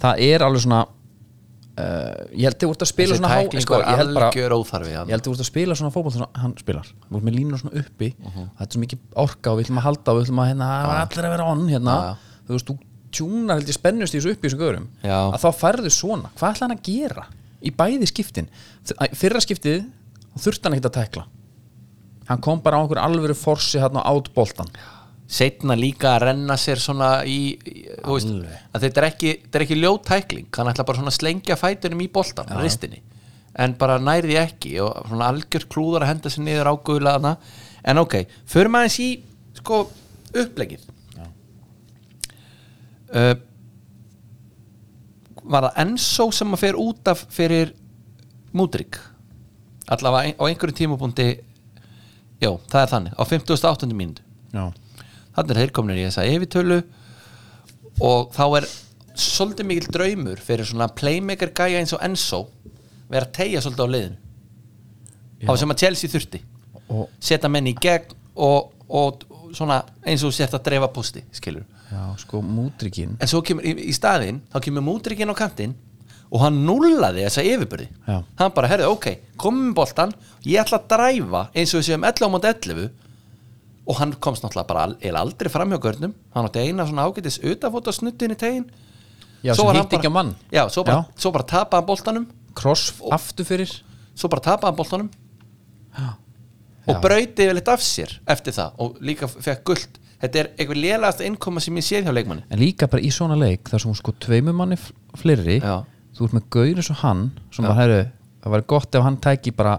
Það er alveg svona uh, Ég held þið úr að spila þessi svona sko, Ég held þú ert að spila svona fótboll svona hann spilar. Þú ert með línur svona uppi Það er svo mikið orka og við ætlum að halda og við ætlum að hérna, það var allir að vera on hérna. Já, já. Þú veist, þú tjúnar held ég spennust í þessu uppi í þessu görum Já. að þá færðu svona, hvað ætla hann að gera í bæði skiptin? Fyrra skiptið, þurfti hann ekkert að tækla. Hann kom bara á einhver alvöru forsi hérna á átboltan setna líka að renna sér svona í, í veist, að þetta er ekki, ekki ljót tækling. Hann ætla bara svona að slengja fætunum í boltan ristinni, en bara næri því ekki og svona algjör klúðar að henda sér niður á guðlaðana, en ok förum aðeins í, sko upplegið uh, var það Enzo sem að fer út af fyrir Múdrik allavega á einhverjum tímapunkti já, það er þannig, á 58. mínútu. Já, þannig er þeir komin í þessa yfirtölu. Og þá er svolítið mikil draumur fyrir svona playmaker gæja eins og Enzo vera að tegja svolítið á liðinu. Á sem að Chelsea þurfti. Og setja menn í gegn og, og svona eins og sett að dreifa posti skilur já, sko en svo kemur í, í staðinn þá kemur mútrikinn á kantinn og hann nullaði þessa yfirbyrði Já. hann bara, herðu, ok, komum boltan ég ætla að dræfa eins og við séum 11 á móti 11 og hann komst náttúrulega bara al- aldrei fram hjá görnum. Hann átti eina svona ágætis utafóta snuttin í tegin Já, sem hitti ekki á mann. Já, svo bara, svo bara tapaði hann boltanum. Kross aftur fyrir. Svo bara tapaði hann boltanum. Já. og brauti vel eitt af sér eftir það. Og líka fekk guld þetta er eitthvað lélegasta innkoma sem ég séð hjá leikmanni. En líka bara í svona leik þar sem sko tveimur manni f- fleiri. Þú ert með gaur eins og hann sem bara, heru, það var gott ef hann tæki bara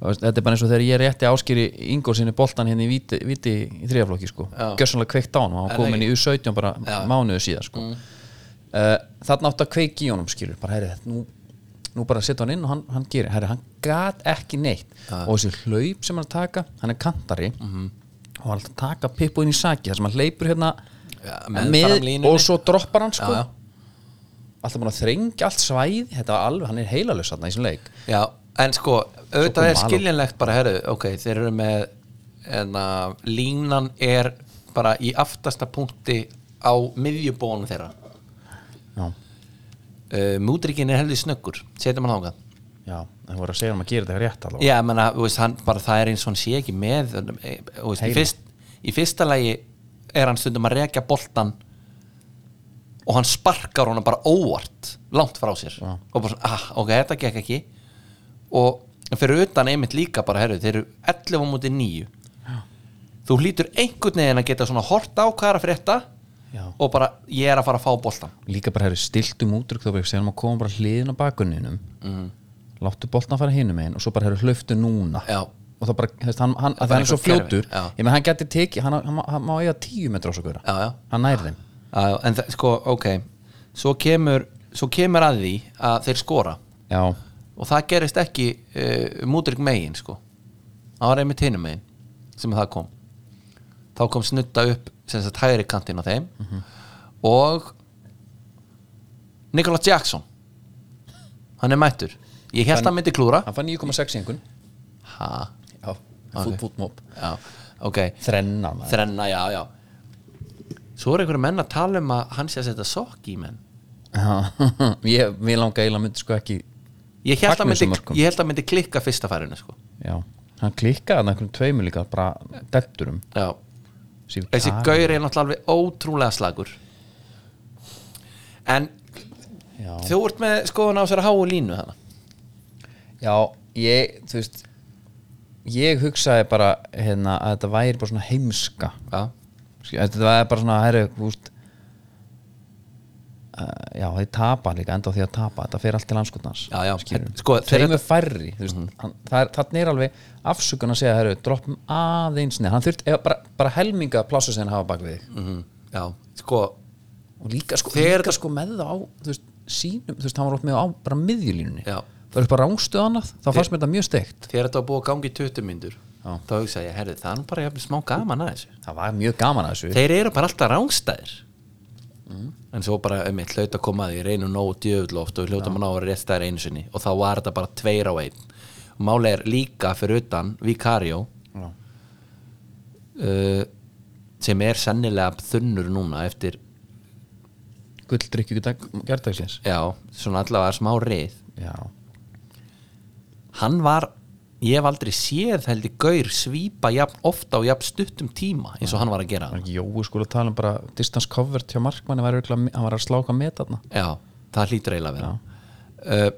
þetta er bara eins og þegar ég rétti áskýri Ingór sinni boltan hérna í viti, viti í þriðaflokki sko, Já. gjössanlega kveikt á hann og hann það komin í U17 bara Já. mánuðu síðan sko. mm. þarna átt að kveiki í honum skilur bara herri, nú, nú bara setja hann inn og hann, hann gerir, herri, hann gat ekki neitt og þessi hlaup sem hann taka hann er kantari Mhm. og hann taka pippu inn í saki þar sem hann hleypur hérna Já, meðfram línunni. og svo droppar hann sko já. alltaf búin að þrengja allt svæð þetta var alveg, hann er heilalus þarna í þessum leik Já, en sko, auðvitað er skiljanlegt bara, herru, ok, þeir eru með en að línan er bara í aftasta punkti á miðjubónu þeirra. Já, uh, Múdrikin er heldur snöggur, setjum hann ángað já, það voru að segja hann að gera þetta rétt alveg Já, menna, veist, hann, bara það er eins og hann sé ekki með eh, veist, í, fyrst, í fyrsta lagi er hann stundum að rekja boltan og hann sparkar honum bara óvart langt frá sér. Já. og bara, svona, ah, ok, þetta gekk ekki og fyrir utan einmitt líka bara herru, þeir eru 11 á múti 9 þú hlýtur einhvern veginn að geta svona hort á hvað er að frétta Já. og bara ég er að fara að fá boltan líka bara hefur stiltum útrykk þá séðan að koma bara hliðin á bakunninum Mhm. láttu boltan fara hinum einn og svo bara hefur hlöftu núna. Já. og það bara, þess, hann, hann, það er svo fljótur. Já. ég menn hann geti tekið, hann, hann, hann má eiga tíu metra á svo já, já, hann nær þeim. Já, já en það, sko, ok. Svo kemur, svo kemur að því að þeir skora. Já, og það gerist ekki uh, mútrygg megin sko. Það var einmitt hinum megin sem það kom. Þá kom snutta upp sem sagt hægri kantinn á þeim. Og Nicolas Jackson hann er mættur. Ég held að hann myndi klúra hann fann 9,6 í einhvern. Ha, já, fút, fút, móp já, ok. Þrenna maður. þrenna, já, já. Svo er einhverju menn að tala um að hann sé að setja sokk í menn. Já, ég, við langa eiginlega myndi sko ekki ég held að myndi, myndi klikka fyrsta færinu sko. já, hann klikkaði hann einhverjum tveimur líka bara detturum já. Sýr þessi gaur er náttúrulega alveg ótrúlega slagur. En já. þú ert með skoðun á sér að háu línu þannig já, ég, þú veist ég hugsaði bara hérna, að þetta væri bara svona heimska. Já, þetta væri bara svona, herri, þú veist já, þeir tapa líka enda á því að tapa, þetta fer allt til skilur sko, þeir- þeir eru færri, það er, þannig er alveg afsökun að segja, herri, droppum aðeins neð, hann þurft eða bara, bara helminga plásu sem hann hafa bak við mm já, sko og líka sko, líka sko með það á þú veist, sínum, þú veist, hann var ótt með á bara miðjulínunni. Það er upp að rángstuð annað, þá fannst mér þetta mjög steikt. þegar þetta búið að gangi í 20 myndur þá hugsaði ég, herri, það er bara smá gaman að þessu. Það var mjög gaman að þessu. Þeir eru bara alltaf rángstæðir en svo bara eitt hlaut að koma að því reynum nógu djöfull oft og hljóta að ná að vera rétt stæðir einu sinni. Og þá var þetta bara tveir á einn. Og máli er líka fyrir utan Vicario uh, sem er sennilega þunnur núna eftir, gulldrykju gerðdagsins já, svona allavega smá rið. Já, hann var ég hef aldrei séð heldur gaur svípa jafn ofta og jafn stuttum tíma eins og hann var að gera. Jói sko að tala um bara distance cover til markmanni var örugglega- hann var að sláka með þarna. Já, það hlýtur eiginlega að vera. Uh,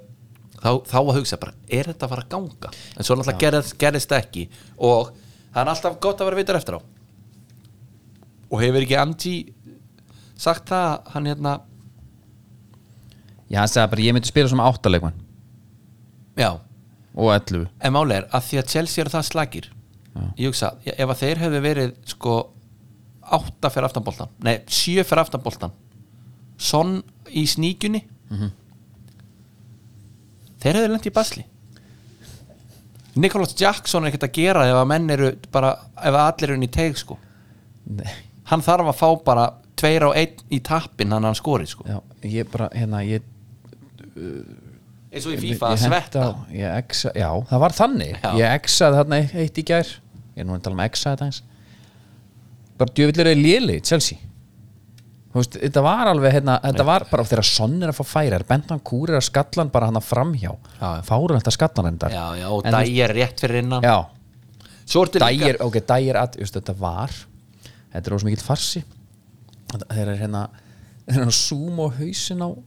þá, þá að hugsa bara er þetta að fara að ganga? En svo náttúrulega gerðist, gerðist það ekki. Og það er alltaf gott að vera vitur eftir á. Og hefur ekki Angi sagt það að hann hérna? Já, hann sagði bara ég myndi spila sem áttaleikmann já, og 11 en máli er að því að Chelsea eru það slagir. Ég hugsa, ef að þeir hefðu verið sko átta fyrir aftanboltan nei, sjö fyrir aftanboltan sonn í sníkjunni þeir hefðu lent í basli. Nicholas Jackson er ekkert að gera ef að menn eru bara, ef að allir eru inn í teig sko. Nei. hann þarf að fá bara tveir á einn í tappin hann hann skori sko. Já, ég bara, hérna, ég eins og í FIFA að svetta. exa, já, það var þannig. Já. ég exaði þarna eitt í gær. Ég er nú að tala um exa þetta eins bara djöfillir er léli, Chelsea. Veist, þetta var alveg hérna, þetta var bara þegar sonn er að fá færa bentan kúrir að skallan bara hann að framhjá. Já, já. fárun þetta skallan endar já, já, og En dægir rétt fyrir innan. Já, dægir, ok, dægir að, just, þetta var þetta er ósum mikill farsi. Þeir er hérna þeir er að zooma á hausin á og,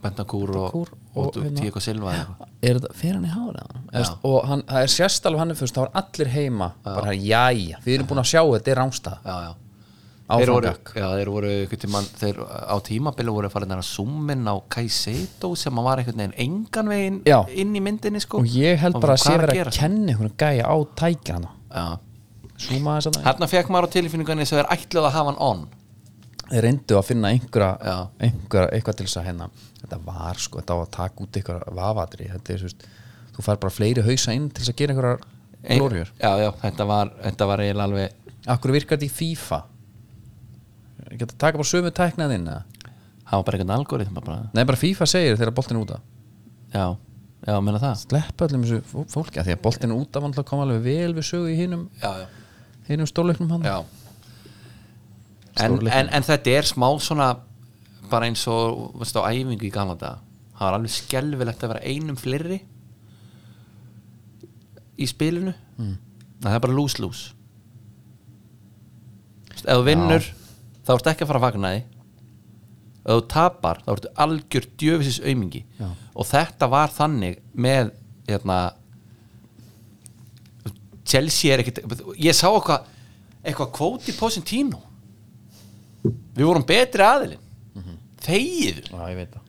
Bentancur og, og Tíko Silva er þetta, fer hann í. Veist, og hann, það er sérst alveg hann það var allir heima bara, jæja, við erum búin að sjá þetta er rángstað já, já. Þeir voru, já, þeir voru tímann, þeir á tímabili voru farin að zoominn á Kaiseto sem að var einhvern veginn engan veginn Já. inn í myndinni sko. Og ég held bara að sé er verið að gera? kenna einhvern gæja á tækja hann að fekk maður á tilfinningunni sem þeir ætluð að hafa hann on. þeir reyndu að finna einhverja, einhverja eitthvað til þess að hérna þetta var sko, þetta á að taka út einhverja vafatri þetta er svo veist, þú fær bara fleiri hausa inn til þess að gera einhverjar glóriur Já, já, þetta var, þetta var eiginlega alveg Akkur virkar þetta í FIFA? Geta taka bara sömu tæknað inn eða? það var bara einhvern bara. Nei, bara FIFA segir þegar boltin er úta Já, já, meina það. Sleppa öllum þessu fó- fólki af Því að boltin er úta vantilega koma alveg vel við sögu í já. hinum stórleiknum hann. Já en, en, en þetta er smá svona bara eins og veist, á æfingu í gamla daga það var alveg skelfilegt að vera einum fleiri í spilinu. Mm. það er bara Veist, ef þú vinnur þá ertu ekki að fara að fagna því ef þú tapar þá ertu algjör djöfisins aumingi. Já. og þetta var þannig með hérna Chelsea er ekkit ég sá eitthvað eitthvað kvóti Posentino við vorum betri aðilinn. Þegið. Já, ég veit það.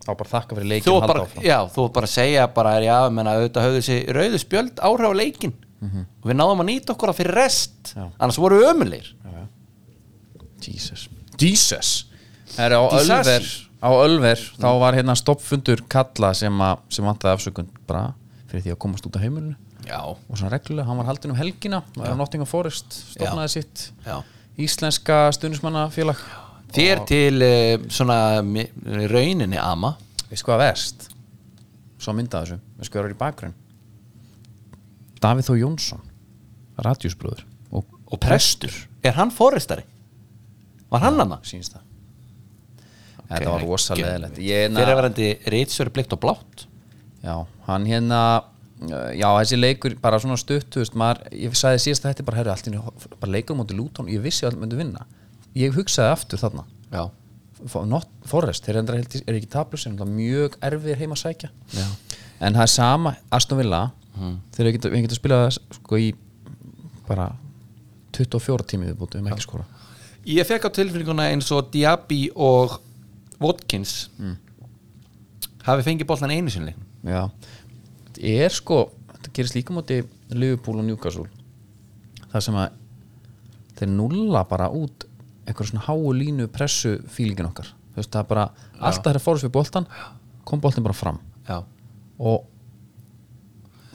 Þá bara þakka fyrir þú leikin var bara, já, þú var bara að segja bara, já, menna, auðvitað höfðu þessi rauðu spjöld áhrif á leikin og við náðum að nýta okkur það fyrir rest. Já. annars voru við ömulegir Jesus. Jesus. Það er á. Ölver Á Ölver Þá var hérna stoppfundur kalla sem, að, sem vantaði afsökun bara fyrir því að komast út af heimilinu. Já, og svona reglulega, hann var haldin um helgina ja. Nottingham Forest stofnaði sitt. Já íslenska stuðnismannafélag þér til uh, svona mi- rauninni ama Veist hvað er verst? Svo mynda þessu, veist hvað er í bakgrunn? Davíð Þó Jónsson Radjúsbröður og, og prestur, er hann forestari? var hann hana? sínst það Þetta var rosalega leðilegt Ég fyrir að hérna, verandi reytsvöru blikt og blátt já, hann hérna já, þessi leikur bara svona stutt, veist, maður, ég sagði síðast að þetta er bara, herru, allt í bara leikur á móti Lúton, ég vissi að allt myndi vinna. Ég hugsaði aftur þarna. Já, Not, Forrest, þeir er ekki tablus en það mjög erfir heima að sækja. Já. en það er sama Aston Villa. Þeir geta, við getum spilað sko í bara 24 tími viðbúti, við með ekki skora ég fekk á tilfinninguna eins og Diaby og Watkins hafi fengið boltan einu sinni. Já, þetta er sko þetta gerist líka móti Liverpool og Newcastle. Það sem að þeir nulla bara út einhver svona háu línu pressu fílingin okkar. Þú veist það er bara alltaf þeirra fórist við boltan kom boltin bara fram. Já, og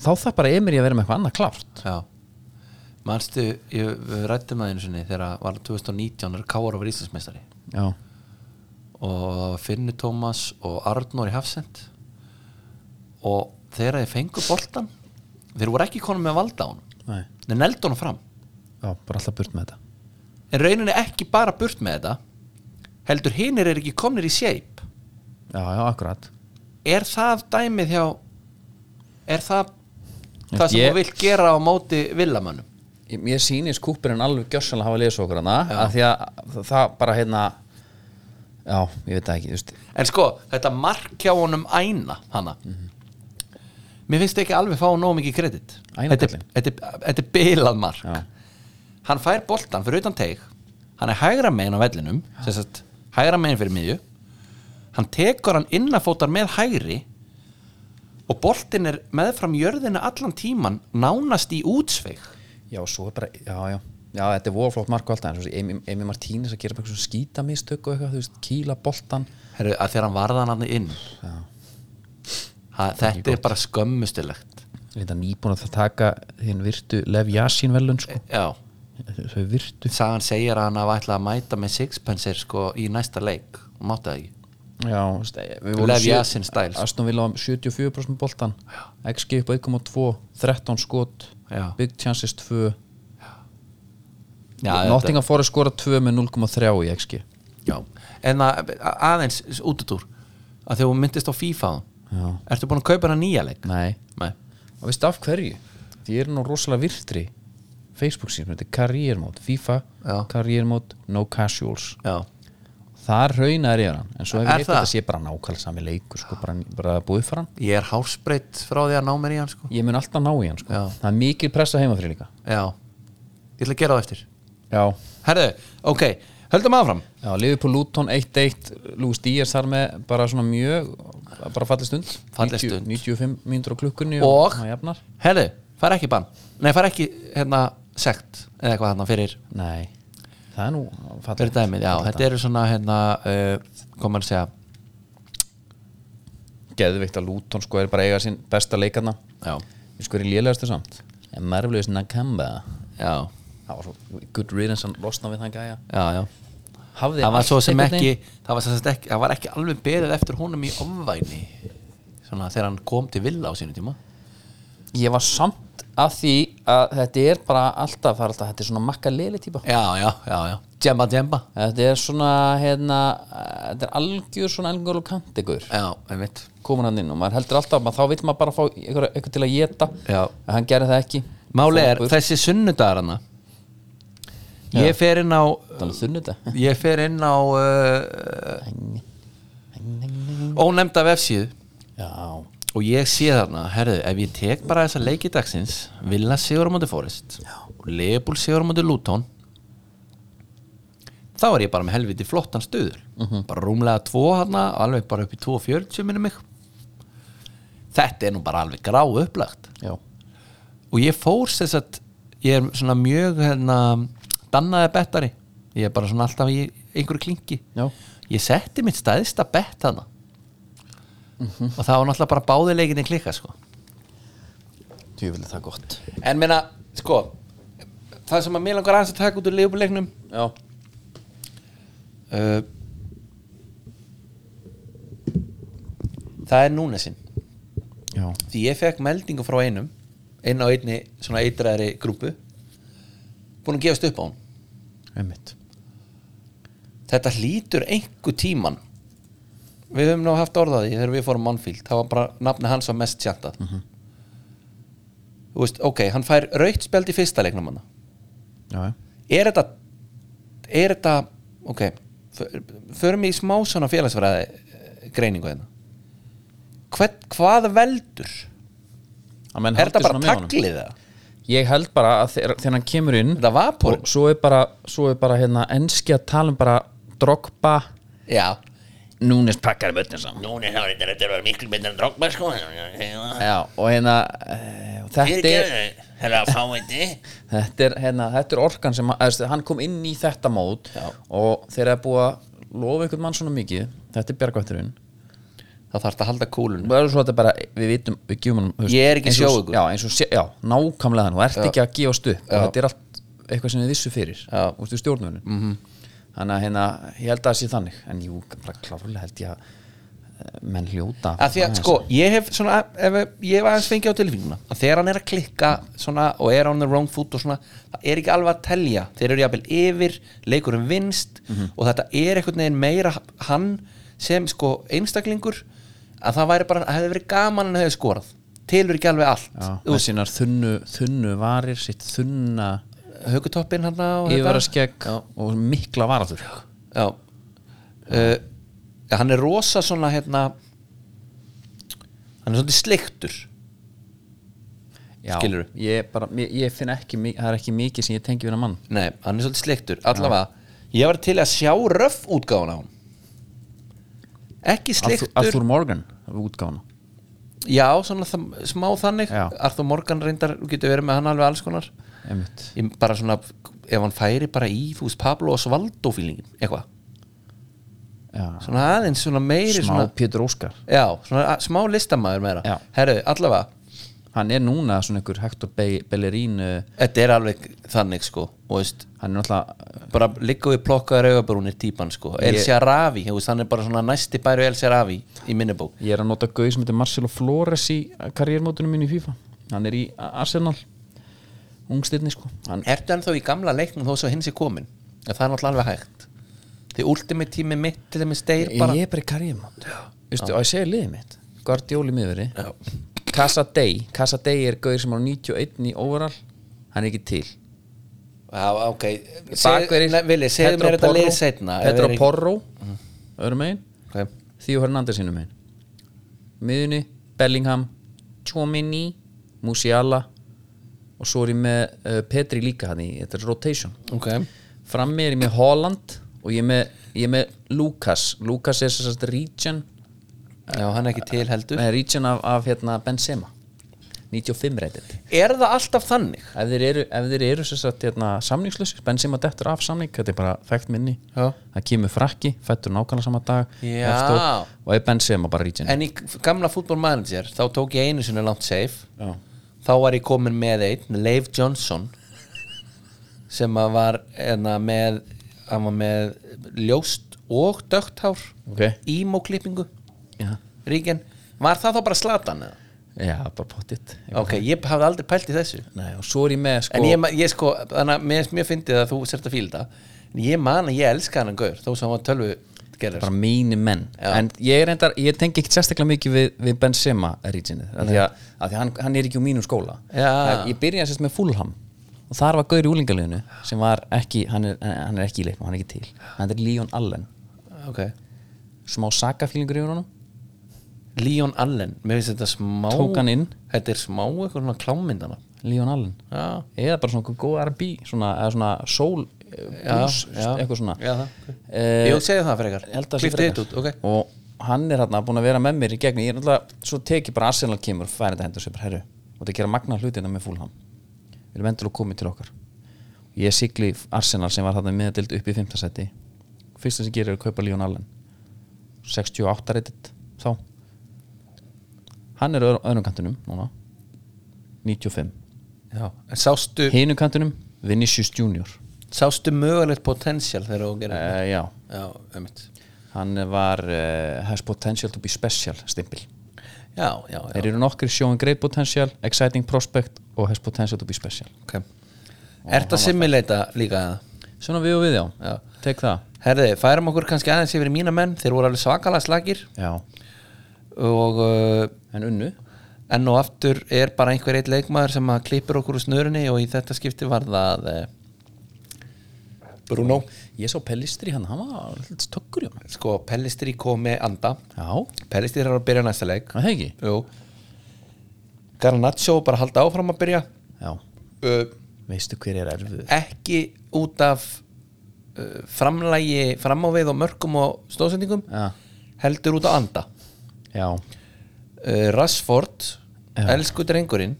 þá þarf bara Emir að vera með eitthvað annað klárt. Já. Manstu, ég, við rættum að einu sinni þegar var 2019 er Káar over Íslandsmeistari. Já, og Finnur Tómas og Arnór í Hafsend og þegar þeir fengu boltan þeir voru ekki konum með valda á hann þeir neldu hann fram. Já, bara alltaf burt með þetta. En rauninni ekki bara burt með þetta heldur hinir er ekki komnir í shape. Já, já, akkurat. Er það dæmið hjá er það það sem Ég- þú vilt gera á móti villamönnum? Ég- mér sýnist kúpurinn alveg gjössanlega hafa lesið okkur hana að því að það, bara hérna já, ég veit ekki, þú veist. En sko, þetta mark hjá honum æna hana mér finnst ekki alveg fá nóg mikið kredit. Þetta, er- bilað mark. Já. hann fær boltan fyrir utan teig. Hann er hægra megin á vellinum sagt, hægra megin fyrir miðju. Hann tekur hann innafótar með hægri og boltin er meðfram jörðina allan tíman nánast í útsveig. Já, svo er bara, já, já. Já, þetta er vorflótt mark og allt það Emi, Martínez að gera bara eitthvað svona skítamistök og eitthvað, þú veist, kýla boltan Heru, að þegar hann varða hann inn ha, þetta er bara skömmustilegt þetta nýbúin að það taka þinn virtu Lev Yasin velun, sko. Já, sagan segir að hann hafa ætlað að mæta með sixpenser sko í næsta leik. Og mátti það ekki? Já, vorum Lev style, sko. Aston Villa var 74% boltan XG upp á 1.2 13 skot, Já. Big Chances 2 já, Nottingham Forest skora 2 með 0.3 í XG já. en að, að- aðeins útutúr að þegar þú myndist á FIFA Já. ertu búin að kaupa hann nýja leik? Nei, Nei. og veistu af hverju? Því er nú rosalega virtri Facebook síðan, þetta er Career Mode FIFA, Já. Career Mode, No Casuals já, Það raunar ég hann en svo hef ég heitt það? þetta sé bara nákvæmlega sami leikur sko, bara, bara búið fyrir hann ég er hásbreytt frá því að ná mér í hann sko Ég mun alltaf ná í hann sko. Já. Það er mikil pressa heima fyrir líka já, ég ætla að gera það eftir Já, herðu, ok, höldum áfram. Já Liverpool Luton 1-1 Lúis Díaz þar með bara svona mjög bara fallið stund. Falleg 90 stund. 95 mínútur á klukkunni Og- hann jafnar. Herðu, fær ekki bann. Nei, fær ekki hérna sekt eða eitthvað hérna fyrir. Nei, það er nú fyrir dæmið, já, þetta eru svona hérna, uh, hvað maður að segja? Geðvikt að Luton sko er bara eiga sinn besta leikarna já, Við sko er í lélegastu samt. En Marvelous Nakamba. Já, Það var svo good riddance að losna við þann gæja. Já, já það var svo sem ekki það var, ekki, það var ekki alveg beðið eftir honum í ofvæni svona þegar hann kom til villa á sínu tíma. Ég var samt af því að þetta er bara alltaf, alltaf, þetta er svona makka leli típa. Já, já, já, já, djemba, djemba Þetta er svona, hérna Þetta er algjör svona algjör og kantegur já, einmitt. Komin hann inn og maður heldur alltaf að þá vil maður bara fá eitthvað, til að geta Já. en hann gerði það ekki. Máli er, þessi sunnudagar hana ég fer inn á þetta ég fer inn á uh, ónefnda vefsíðu. Já, og ég sé þarna, herðu, ef ég tek bara þessa leiki dagsins Villa sigur á móti Forest og Leopold sigur á móti Luton þá er ég bara með helviti flottan stuður. Bara rúmlega tvo hana alveg bara upp í 2.40 minni mig. Þetta er nú bara alveg grá upplagt já, og ég fór þess að ég er svona mjög hérna, dannaði bettari. Ég er bara svona alltaf í einhverju klingi. Já, ég setti mitt stæðsta bett hana og það var náttúrulega bara báðileikinni klikka sko. djúvillig það gott. En meina, sko það sem að mér langar aðeins að taka út úr leifbuleiknum já, uh, það er núnesinn já, því ég fekk meldingu frá einum einn á einni svona eitræðri grúpu búin að gefast upp á hún einmitt. Þetta hlýtur einhver tíman við höfum nú haft orðaði þegar við fórum Manfield, það var bara nafni hans var mest sjantað þú veist, ok, hann fær raukt spjald í fyrsta leiknum hann já, er þetta er þetta, ok förum í smá svona félagsfræði eh, greiningu hérna. Hvað veldur? Er þetta bara taglið það ég held bara að þegar, hann kemur inn þetta vapor. og svo er bara, svo er bara hérna enski að tala um bara drogba. Já, núnist pakkar í bötnin saman. Þá er þetta þetta er miklu betur en Drogba sko. Já, og hérna uh, þetta er Það að þetta er, hérna, þetta er orkan sem að, hann kom inn í þetta mót Já. og þegar það er búið að lofa einhvern mann svona mikið. Þetta er bjargvætturinn þá þarf þetta að halda kúlun við vitum, við gefum hann þú Ég er ekki eins og- já, eins og, já, nákvæmlega og ert ekki að gefast upp. Og þetta er allt eitthvað sem við vissu fyrir. Já. út í stjórnunum Mhm. -hmm. þannig að hérna, ég held að það sé þannig. En jú, bara klárlega held ég að eh, menn hljóta að því að sko, ég hef svona ef ég hef aðeins fengið á tilfinguna að þegar hann er að klikka svona og er on the wrong foot og svona, það er ekki alveg að telja. Þeir eru jafnvel yfir, leikurinn vinst og þetta er einhvern veginn meira hann sem sko einstaklingur að það væri bara, hefði verið gaman en hefði skorað, tilur ekki alveg allt. Já, með sínar þunnu, þunnu varir sitt þunna högutoppinn hann og yfirvaraskegg og mikla varaður já. Uh, hann er rosa svona hérna hann er svolítið sleiktur. Já, Skilurðu? ég, bara, ég, ég finn ekki, mi- það er ekki mikið sem ég tengi við hann mann. Nei, hann er svolítið sleiktur. Allavega, ég var til að sjá röff útgáfuna á hann Ekki Arthur, sleiktur. Arthur Morgan útgána Já, svona smá þannig. Já. Arthur Morgan reyndar, getur verið með hann alveg alls konar. Ég, Bara svona, ef hann færi bara í Þú veist, Pablo Osvaldo fílingin Eitthvað, já. svona aðeins svona meiri smá svona, Pétur Óskar. Já, svona smá listamæður meira. Herru, allavega hann er núna svona einhver Hector Be Bellerín Þetta er alveg þannig sko veist, hann er náttúrulega bara liggu við plokkaður augabrúnir típan sko. El Sharavi, hann er bara svona næsti bæru El Sharavi í minni bók. Ég er að nota gauð sem heitir Marcelo Flores í karriérmótunum mínu í FIFA. Hann er í Arsenal ungstirni sko. Hann, Ertu ennþá í gamla leiknum þó svo hins er komin? Það er náttúrulega alveg hægt. Því ultimate tími mitt til þeim steir ég, bara ég er bara í karriérmót og ég segi liðið mitt? Guardioli miðveri. Já. Casa Day er gauð sem á 91 í overall. Hann er ekki til. Já, ok. Vili, segðu mér þetta lið setna Pedro Porro. Öðrum megin. Okay. Theo Hernandez hinn megin. Miðunni, Bellingham Chomini, Musiala og svo er ég með uh, Petri líka hann í, þetta er rotation. Ok. Frammi er ég með Holland og ég er með, ég er með Lucas. Lucas er að region Já, hann er ekki til heldur. Eh, region af, af hérna, Benzema. 95 reyndið Er það alltaf þannig? ef þeir eru, ef þeir eru sagt, hérna, samningslösi Benzema dettur af samning, þetta er bara þekkt minni. Já. það kemur frakki, fættur nákvæmlega sama dag. Já. eftir, og er Benzema bara region. En í gamla fútbolmanager þá tók ég einu sinni langt safe. Já. þá var ég komin með einn Leif Johnson sem að var enna, með hann var með ljóst og dögt hár ok, ímóklippingu ríkjan var það þá bara slatan eða? já bara pottitt ok, ég hafði aldrei pælt í þessu. Nei, og svo er ég með sko, en ég, ma- ég sko, þannig að mér, mér fyndið að þú sért að fíla þetta en ég man að ég elska hann gaur þó sem hann var tölvu gerður bara mínir menn. Já. en ég, er reyndar, ég tengi ekkert sérstaklega mikið við, við Benzema regionið af því að, að því að hann, hann er ekki úr mínum skóla. Já. En ég byrjaði sérst með Fulham. Og þar var Gaur í úlingaliðinu sem var ekki, hann er, hann er ekki í leiknum, hann er ekki til. Hann er Leon Allen. Ok, smá sakafílingur yfir honum Leon Allen, mér finnst þetta smá Tók hann inn. Þetta er smá eitthvað svona klámyndana. Leon Allen. Já, eða bara svona góð R&B svona, eða svona soul eh, blues, eitthvað svona. Já, það. Eh, Jú, segðu það frekar. ég held að sé Klipptu frekar. þetta út, ok. Og hann er hérna búin að vera með mér í gegn ég er náttúrulega, svo teki bara Arsenal kemur færi þetta hendur sér bara herru og þetta gera magna hlutina með fúlham við erum endur að koma til okkar. Ég sigli Arsenal sem var þarna meðadild upp í 5. seti fyrsta sem gerir er að kaupa Leon Allen. 68 reytit þá hann er á öðrum kantinum núna. 95 Já, en sástu, hinum kantinum Vinicius Junior. Sástu mögulegt potential þegar þú gerir uh, já, Já, einmitt. Hann var uh, has potential to be special stimpil. Já, já, já, Þeir eru nokkri showing great potential, exciting prospect og has potential to be special. Ok. Ertu að simulata líka það? Svona við og við já, Já. tek það. Herði, færum okkur kannski aðeins yfir í mína menn. Þeir voru alveg svakalega slagir Já, Og uh, en unnu. Enn og aftur er bara einhver eitt leikmaður sem að klippur okkur úr snörunni Og í þetta skipti var það uh, Bruno. Ég sá Pellistri hann, hann var alltaf hann Sko, Pellistri kom með anda. Já, Pellistri er að byrja næsta leik. Það hegi Jú. Garnaccio bara halda áfram að byrja. Já, uh, veistu hver er erfið ekki út af uh, framlægi framávið og mörkum og stóðsendingum Já, heldur út á anda já, uh, Rashford, Já. elsku drengurinn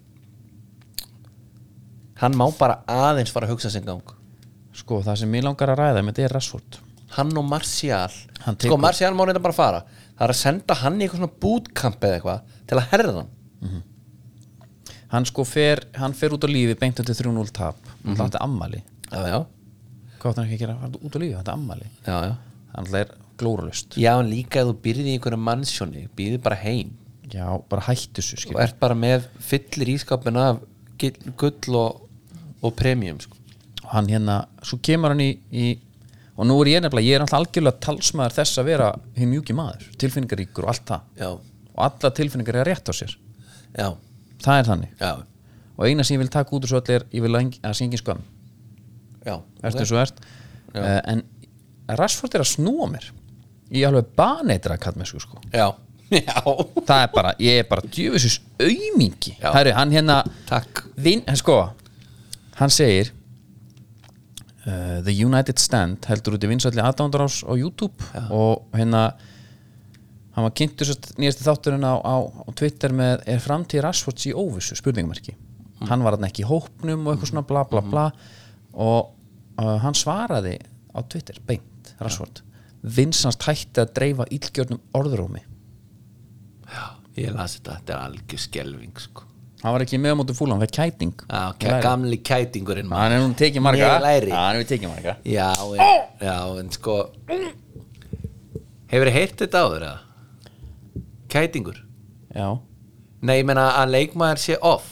hann má bara aðeins fara að hugsa sinn gang. Sko það sem ég langar að ræða með þetta er Rashford. Hann og Martial. Hann sko tekur- Martial má reynda bara fara. Það er að senda hann í eitthvað svona bootcamp eða eitthvað til að herða hann. Hann sko fer, hann fer út á lífi beint undir 3-0 tap. Mm -hmm. Þetta er ammali já, já, Hvað átt hann ekki að gera? Fara út á lífi, þetta er ammali já, já. Hann er glóralust já, en líka ef þú byrðið í einhverju mannsjóni býðið bara heim. Já, bara hættu þessu skil og ert bara með fyllir ískapin af gull og, og premium sko. og hann hérna, svo kemur hann í, í og nú er ég nefnilega, ég er alltaf algjörlega talsmaður þess að vera hinn mjúki maður tilfinningaríkur og allt það. Já, og alla tilfinningar er rétt á sér. Já, það er þannig. Já, og eina sem ég vil taka út úr svo allir er ég vil að að syngja skömm. Já og ert. Uh, en Rashford er að snúa mér ég er alveg baneitra mér sko. Já, já, það er bara, ég er bara djöfusis aumingi. Já. Hæru, hann hérna takk. Vin, sko, hann segir uh, The United Stand heldur út í vinsælli aðdándarás á YouTube og hérna hann var kynntur sérst nýjasti þátturinn á, á, á Twitter með er framtíð Rashfords í óvissu, spurningamarki hann var hann ekki í hópnum og eitthvað svona bla bla bla. Og uh, hann svaraði á Twitter beint, Rashford Vinsans hætti að dreifa ílgjörnum orðrómi. Ég las þetta, þetta er algjör skelving sko. hann var ekki með á móti fúlan, hann fekk kæting. Já, ke- gamli kætingurinn hann er nú tekið marga. Já, hann er tekið marga. Já, en, já, en sko hefur þið heyrt þetta áður eða? kætingur? Já, nei, ég meina að leikmaður sé off.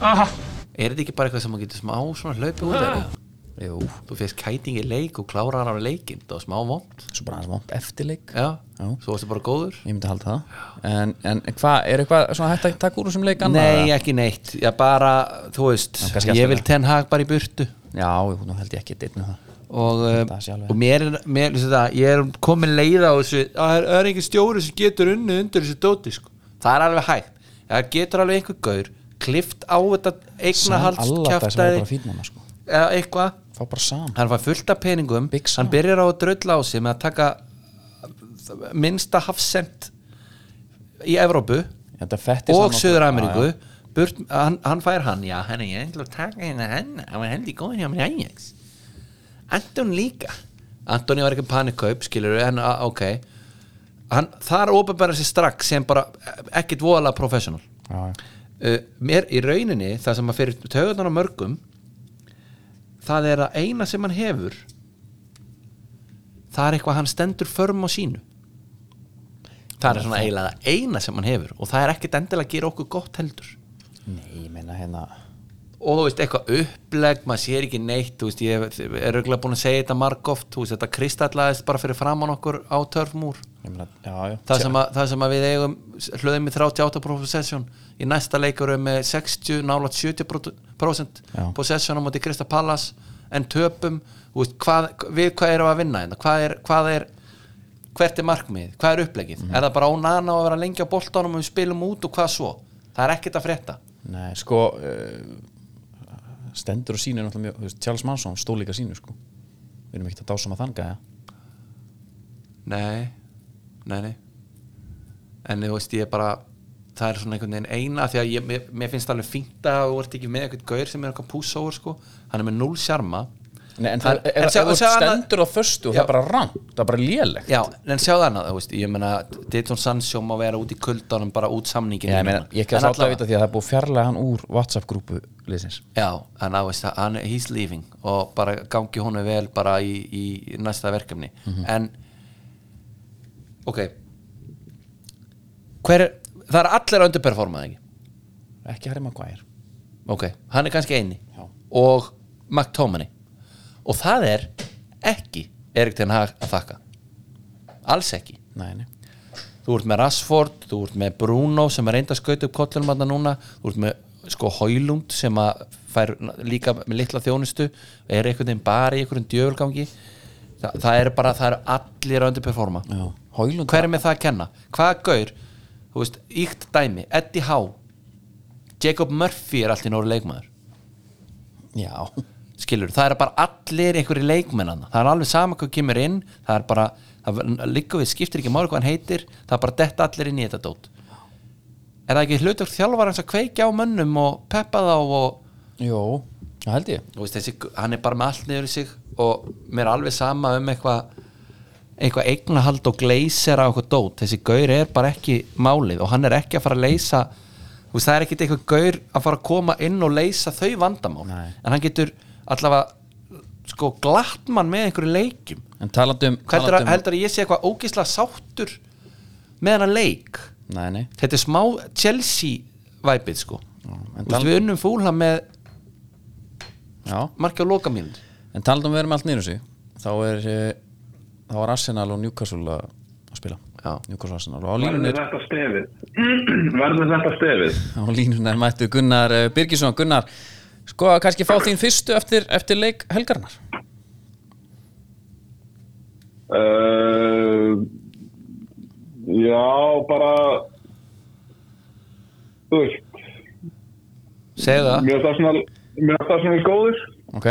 Er þetta ekki bara eitthvað sem maður getur smá svona hlaupið út eða? Jú, þú fyrst kæting í leik og klárar á leikin það var smá vond svo bara hans vont eftirleik. Já, Já. svo varstu bara góður. Ég myndi halda það. En, en hvað, er eitthvað svona hægt að taka úr þessum leik annað, Nei, eða? ekki neitt, já bara, þú veist Já, ég vil ten hag bara í burtu. Já, nú held ég ekki einn um það. Og, Það alveg. og mér, mér það, ég er komin leið á þessu að það er, það er einhver stjóri sem getur unnið undir þessu dóti sko. það er alveg hægt. Það getur alveg einhver gaur klift á þetta Sam eignahalds alla það sem kjaftaði bara fín manna sko. eða eitthvað fá bara sam hann fær fullt af peningum. Hann byrjar á að drölla á sig með að taka minnsta hafsend í Evrópu og Söður Ameríku Burt, hann, hann fær hann, já, hann er ég að taka hérna henn hann var heldur góðin hjá mér í Ajax. Anton líka. Antoni var ekki panikkaup, skilur við en ok. Hann, þar ópenbæra sér strax sem bara ekkit voðalega professional. Já, uh, mér í rauninni það sem að fyrir tögunar á mörgum það er að eina sem hann hefur það er eitthvað hann stendur förm á sínu. Það er svona eiginlega eina sem hann hefur og það er ekkit endilega að gera okkur gott heldur. Nei, ég meina hérna og þú veist eitthvað upplegg maður sér ekki neitt, þú veist ég er auðvitað búin að segja þetta margóft, þú veist þetta kristallaðist bara fyrir framann okkur á törfmúr. Meina, já, já. Það sem, að, það sem að við eigum hlöðum í 38% possession í næsta leikur erum með 60, nálat 70% Já. possession á móti Krista Pallas en töpum veist, hvað, við hvað erum við að vinna hérna? hvað er, hvað er hvert er markmið, hvað er upplegið Mhm. er það bara á nana og að vera lengi á boltanum og við spilum út og hvað svo, það er ekkert að frétta. Nei, sko uh, stendur og sýnir náttúrulega mjög, Charles Manson stóð líka sínu sko. Við erum ekkert að dásama þann gæja. Nei, nei, nei. En þú veist ég er bara það er svona einhvern veginn eina því að ég, mér, mér finnst alveg fínt að þú ert ekki með eitthvað gaur sem er eitthvað púsóður sko. Hann er með null sjarma. Nei, en Það- það, ef, sjá- þú sjá stendur á föstu og það er bara rann, það er bara lélegt. Já, en sjáðu annað, þú veist, ég meina Dayton Sancho má vera út í kuldanum bara út samningin Já, ég, meina, ég að sátt að vita því að það er búið fjarlæga hann úr WhatsApp-grúpu liðsins. Já, en að veist hann, he's leaving og bara gangi honum vel bara í, í næsta verkefni. En ok hver er, það er allir að underperformað ekki? Ekki Harry Maguire. Ok, hann er kannski eini. Já. og McTominay. Og það er ekki Erik Ten Hag að þakka. Alls ekki. Nei, nei. Þú ert með Rashford, þú ert með Bruno sem er reynda að skauta upp kollunum þarna núna. Þú ert með sko Hólund sem að fær líka með litla þjónustu. Er einhvern veginn bara í einhverjum djöfulgangi. Þa, það er bara, það er allir að underperforma. Hólund hver er með það að kenna, hvaða gaur þú veist, íkt dæmi, Eddie Howe. Jacob Murphy er allt í nóru leikmaður. Já, skilur, það er bara allir einhverju leikmennana, það er alveg sama hvað kemur inn það er bara, liggur við skiptir ekki máli hvað hann heitir, það er bara detta allir inn í þetta dót. Er það ekki hlutur þjálfar hans að kveikja á mönnum og peppa þá og Jó, það held ég. Veist, þessi, hann er bara með niður í sig og mér er alveg sama um eitthvað eitthvað eignahald og gleysera og eitthvað dót, þessi gaur er bara ekki málið og hann er ekki að fara að leysa veist, það er ekkit eitthvað gaur að fara að koma inn og leysa þau vandamál. Nei. en hann getur allavega sko glatt mann með einhverju leikjum. En talandi um, heldur að, heldur að ég sé eitthvað ógislega sáttur með hann leik? Nei, þetta er smá Chelsea væpið sko tal- við unnum fúlha með Já, marki á lokamíl en talandi um við erum allt niður sig þá er eh, þá er Arsenal og Newcastle að spila. Já. Newcastle og Arsenal. Og á línunni Verður er, þetta stefið? Verður þetta stefið? á línunni er mættu Gunnar eh, Birgisson. Gunnar, sko að kannski fá þín fyrstu eftir, eftir leik helgarnar Uh, já, bara þú veist. Segðu það. Mjög það svona mjög það svona góður. Ok,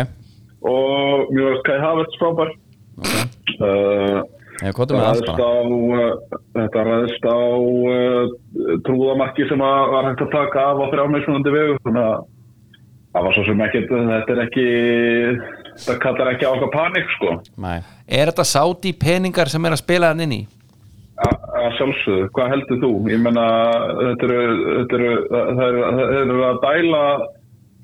og mjög Kai Havertz frábær. Uh, ég hvað með allt ræðst bara. á uh, þetta ræðist á uh, trúðamarki sem að var hægt að taka af á þrjámismunandi vegu. Þannig að það var svo sem ekkert þetta er ekki það kallar ekki á okkar panik sko. Nei, Er þetta sáti peningar sem er að spila hann inn í? A- að sjálfsögðu, hvað heldur þú? Ég menna, þetta eru, þetta eru, það eru, það eru að dæla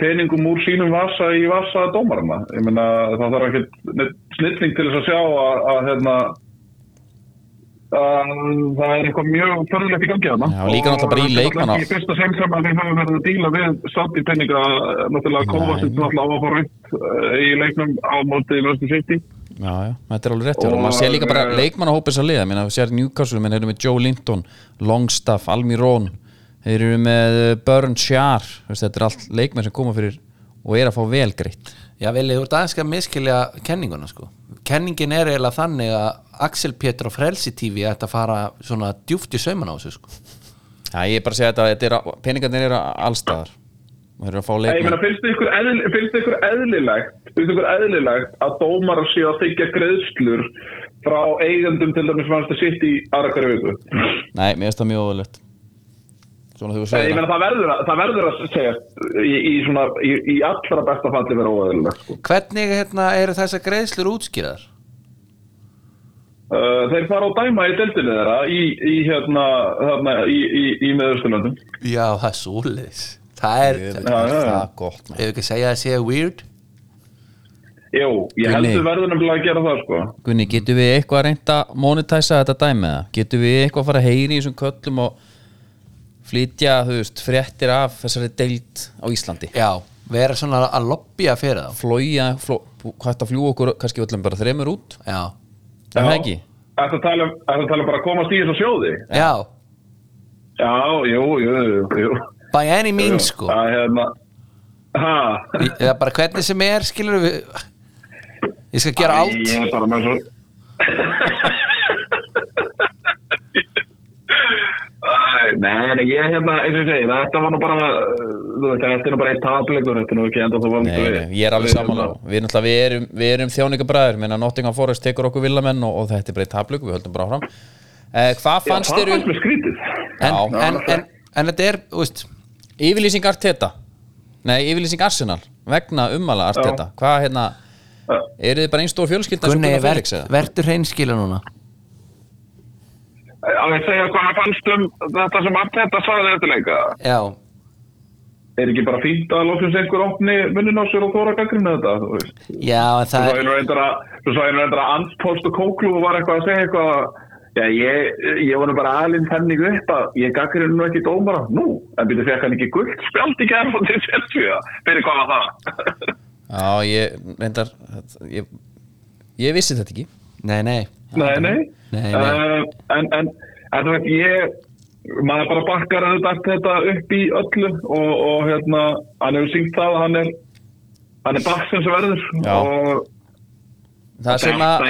peningum úr sínum vasa í vasa dómarana. Ég menna, það þarf ekki snilling til þess að sjá að, að, hérna, að það er eitthvað mjög förðulegt í gangi þarna. Já, líka náttúrulega bara í leikmanna- þetta er fyrsta sem sem að við höfum verið að díla við sátt í peninga, náttúrulega Kovacic náttúrulega á að fara upp í leiknum á móti Löstu City. já, já, þetta er alveg rétt og maður sé líka bara eh, leikmannahópis að liða, minna, sér Newcastle menn eru með Joe Linton, Longstaff, Almirón þeir eru með eh, Burn Shar, þetta er allt leikmenn sem koma fyrir og er að fá vel greitt. Já, Vili, þú ert aðeins að miskilja kenninguna sko. Kenningin er eiginlega þannig að Axel Pétur á Frelsi TV ætti að fara svona djúft í sauman á þessu sko. Já, ég er bara að segja þetta, þetta er, peningarnir eru allstaðar og þeir eru að fá Nei, ég meina, leikmenn finnst þið ykkur, eðl, finnst ykkur eðlilegt finnst ykkur eðlilegt að dómar séu að þykja greiðslur frá eigendum til dæmis fannst að sitt í aðra hverju viku? Nei, mér finnst það mjög óðurlegt Nei, segir ég meina, það verður að, það verður að segja í, í, svona, í, í allra besta falli vera óeðlilegt sko. Hvernig hérna, eru þessar greiðslur útskýraðar? uh, Þeir fara á dæma í deildinni þeirra í, í hérna, þarna, í, í, í meðurstunlandum Já, það er svoleiðis Það er, ef ekki, það er gott man. ekki að segja að sé weird Jú, ég held Gunni. við verður nefnilega að gera það sko. Gunni, getur við eitthvað að reynda að monetæsa þetta dæmi eða? Getur við eitthvað að fara að heyri í þessum köllum og flytja, þú veist, fréttir af þessari deild á Íslandi. Já, vera svona að lobbya fyrir þá. Flója, fló, hvað þetta fljú okkur kannski öllum bara þremur út. Já, Er það ekki? Þetta tala, um- tala um bara að komast í þessu sjóði? Já, Já, jú, jú, jú, by any means sko. Það er hérna Ha, Eða bara hvernig sem er, skilur við Ég skal gera Æ, allt. Ég er bara með svo nei, ég hérna, eins og ég segi, þetta var nú bara, uh, þú veist, þetta er nú bara eitt tapleikur, þetta er nú ekki enda þú vant Nei, nei, ég er alveg samanlega Við, erum náttúrulega- við erum, við erum þjóningabræður Minna Nottingham Forest tekur okkur villamenn og, og þetta er bara eitt tablug, við höldum bara áfram. Eh, Hvað Já, fannst það þér fannst um mér skrítið. en, Já. en, en, en þetta er, þú veist yfirlýsing Arteta. Nei, yfirlýsing Arsenal vegna ummala Arteta. Hvað hérna, Já. eru þið bara einn stór fjölskylda eins og Gunni, Gunnar ver, Felix eða? verður hreinskila núna Á ég segja hvað hann fannst um þetta sem Arteta sagði eftir leika. Já, Er ekki bara fínt að lóksins einhver opni munnin á sér og þóra gaggrinu þetta, þú veist. já, en það reyndar að, svo nú reyndar að Antpost og Kóklu var eitthvað að segja eitthvað að, Já, ég, ég var nú bara aðlinn henni upp að ég gaggrinu nú ekki dómara. Nú, en byrju fekk hann ekki gullt spjald í gerð og til Chelsea. Fyrir hvað var það? Já, ég, reyndar ég, ég vissi þetta ekki Nei, nei, Nei, nei. Nei, nei. Uh, en, en, en þú veit, ég, maður bara bakkar auðvitað þetta upp í öllu og, og hérna, hann hefur syngt það að hann er, hann er baksins verður og Það sem að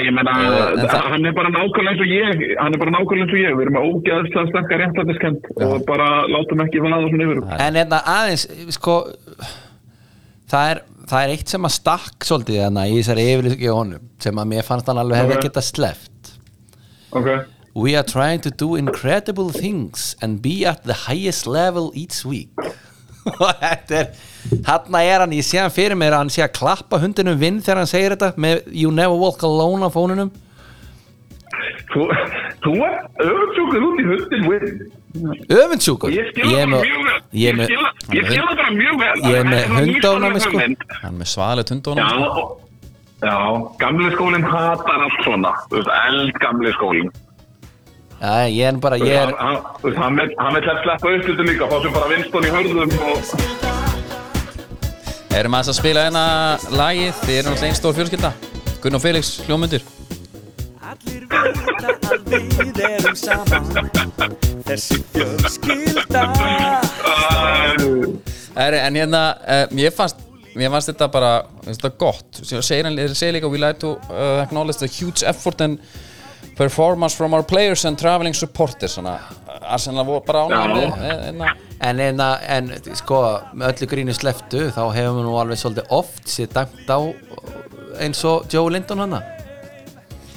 hann er bara nákvæmlega eins og ég, hann er bara nákvæmlega eins og ég, við erum með ógeðslega sterkar réttlætiskend og bara látum ekki vaða svona yfir. En hérna aðeins, sko það er, það er eitt sem að stakk svolítið þarna í þessari yfirlýsingu í honum sem að mér fannst hann alveg hefði geta sleppt Ok, We are trying to do incredible things and be at the highest level each week og þetta er þarna er hann, ég sé hann fyrir mér að hann sé að klappa hundinum vinn þegar hann segir þetta með You never walk alone á fónunum þú, þú er öfnsjúkur út í hundin við. öfundsjúkur Ég skil það er mjög vel. ég er Ég með- skil það- mjög vel. Ég er með nýstárleg sko. hann er með Já, hundónum og- já, gamli skólinn hatar allt svona, þú veist, eldgamli skólinn. Já, ég er bara, ég er þú veist, Hann vill helst sleppa upp þetta líka, fá sér bara vinston í hörðum og... Erum aðeins að spila hérna lagið Þið erum alltaf einn stór fjölskylda. Gunn og Felix, hljómyndir. Allir vita að við erum saman. Þessi fjölskylda. Er, En hérna, uh, mér fannst Mér fannst þetta bara, mér finnst þetta gott. Sér þeir segir líka We like to uh, acknowledge the huge effort and performance from our players and traveling supporters. Svona, Arsenal voru bara Já. ánægði hérna. En, en, en sko, með öllu grínu sleftu þá hefur við nú alveg svolítið oft sér dæmt á eins og Joe Linton hana.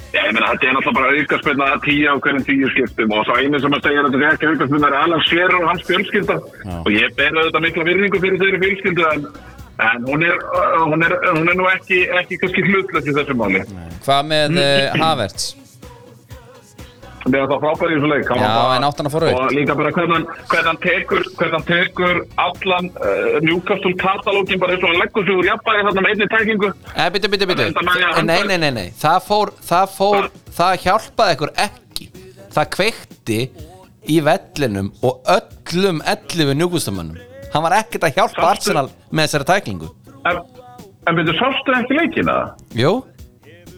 Já, ég meina, þetta er náttúrulega bara aukarspilna að tíu á hverjum tíu skiptum og svo einu sem að segja að þetta er ekki aukarspilna er Alan Shearer og hans fjölskylda. Og ég ber auðvitað mikla virðingu fyrir þeirri fjölskyldu en, en hún, er, uh, hún, er, hún er nú ekki, ekki kannski hlutlöst í þessu máli. Hvað með uh, Havertz? Það er það frábæri í þessu leik. Já, en átti hann að fá rautt? Og líka bara hvernig hann, tekur, hvernig hann tekur allan uh, Newcastle katalógin bara eins og hann leggur sig úr jafnbæri þarna með einni tækingu. Eh, bitu, bitu, bitu. Þetta með að- Nei, nei, nei, nei Það fór, það fór, það hjálpaði ykkur ekki Það kveikti í vellinum og öllum 11 njúkustamönnum Hann var ekkert að hjálpa Sástu- Arsenal með þessari tæklingu En, en byrju, sástu ekki leikina? Jú,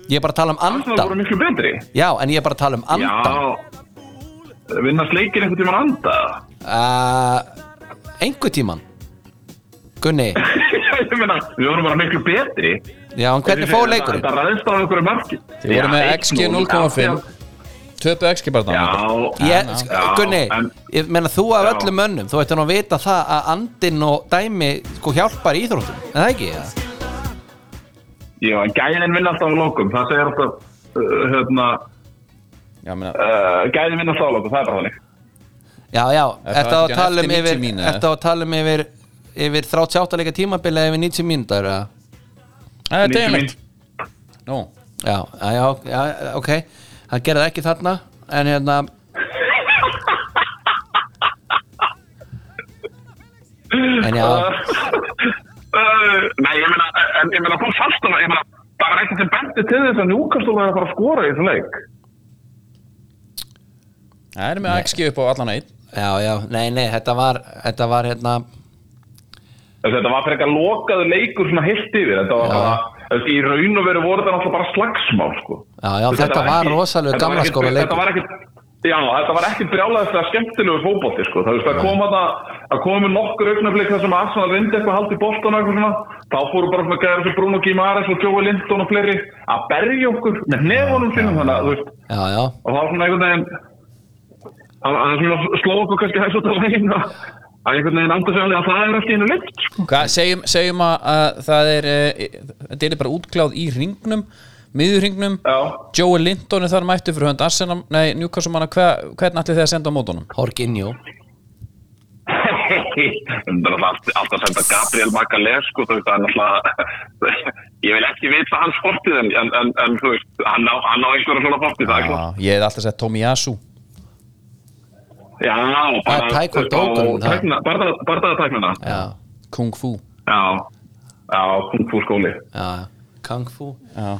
ég er bara að tala um Arsenal voru andan miklu betri. Já, en ég er bara að tala um andan Já, vinnast leikir einhvern tímann anda. uh, Einhver tíman Gunni, ég meina, við vorum bara miklu betri. já, en hvernig fór leikurinn? Þetta ræðist á einhverju marki. Þið voru með XG 0,5 Töpu sko, Gunni, en- ég meina þú af Já. öllum mönnum þú ætti nú að vita það að andinn og dæmi sko hjálpar í íþróttum, en það ekki ja? já, en gæðin vinna alltaf á lokum. Það segir alltaf, uh, hérna, Já, meina, uh, gæðin vinna alltaf á lokum, það er bara þannig. Já, já, Er á að tala um eftir 90 yfir mínútur, eða? Þetta á að tala um yfir yfir 38 leika tímabili yfir 90 mínútur eða? það er 90 deginlegt Nú, Já, já, já, já, ok Það gerði ekki þarna en hérna En já, nei, ég meina, en ég meina, þú fast að, ég meina, það var eitthvað sem benti til þess að Newcastle var að fara að skora í þessum leik. það er með XG upp á allan eitt já, já, nei, nei, þetta var þetta var hérna þetta var fyrir eitthvað lokaðu leikur svona heilt yfir. Þetta var Já. bara, í raun og veru voru þetta náttúrulega bara slagsmál, sko. Já, já, þetta var ekki- þetta var gamla ekkit- skóla leikur. Þetta var ekkit, já, þetta var ekkit brjálæðislega skemmtilegu fótbolti, sko. Það, það kom að það komu nokkur augnablik þar sem Arsenal reyndi eitthvað haldið bóltan og eitthvað svona. Þá fóru bara svona gæðar þessu Bruno Gimares og Joey Linton og fleiri að berja okkur með nefunum sínum, þannig að, þú veist, Já, já, og það var svona einhvern veginn það það er svona sló okkur kannski hægt út af lægin að að einhvern veginn sig alveg að það er allt í einu leikt sko. Hvað, segjum, segjum að, að það er uh, þetta er bara útkláð í ringnum miðurringnum, Já. Joey Linton er þar mættu fyrir hönd Arsenal, nei, Newcastle manna hva, hvern ætli þið að senda á mótunum? Horginjó alltaf, að senda Gabriel Magalés sko, þú veist, það er náttúrulega ég vil ekki vita hans fortið en, en, en, þú veist, hann á, á einhverja svona fortið, er Já, ég hef alltaf sett Tomiyasu Já, Það það. Bara það tæknina. Já, Kung Fu. Já, já, kung fu skóli. Já, Kung Fu. Já.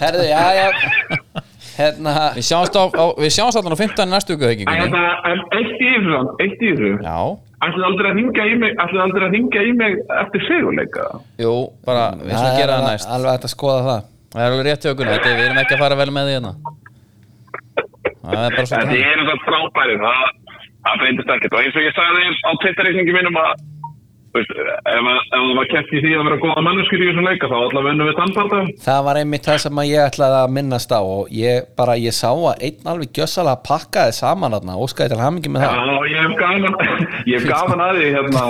Herðu, já, já. Hérna Við sjáumst, á, á, við sjáumst allan á 15. næstu ekki En eitt í þessu samt, eitt í þessu. Já, Ætlið aldrei að ringa í mig Ætlið aldrei að ringa í mig eftir sigurleika jú, bara við skulum gera það næst. Alveg hægt að skoða það. Það er alveg rétt þetta er- við erum ekki að fara vel með því hérna. Það er bara Þetta svona er þetta frábæri Það, það breyndist ekkert. Og eins og ég sagði á Twitter-reikningi mínum að þú veist, ef, að- ef það var keft í því að vera góða manneskir í þessum leika þá allavega vinnum við tannparta Það var einmitt það sem að ég ætlaði að minnast á og ég bara, ég sá að einn alveg gjössalega pakkaði saman þarna óskaði til hamingi með það. Já, ég hef gaman ég hef gaman að því hérna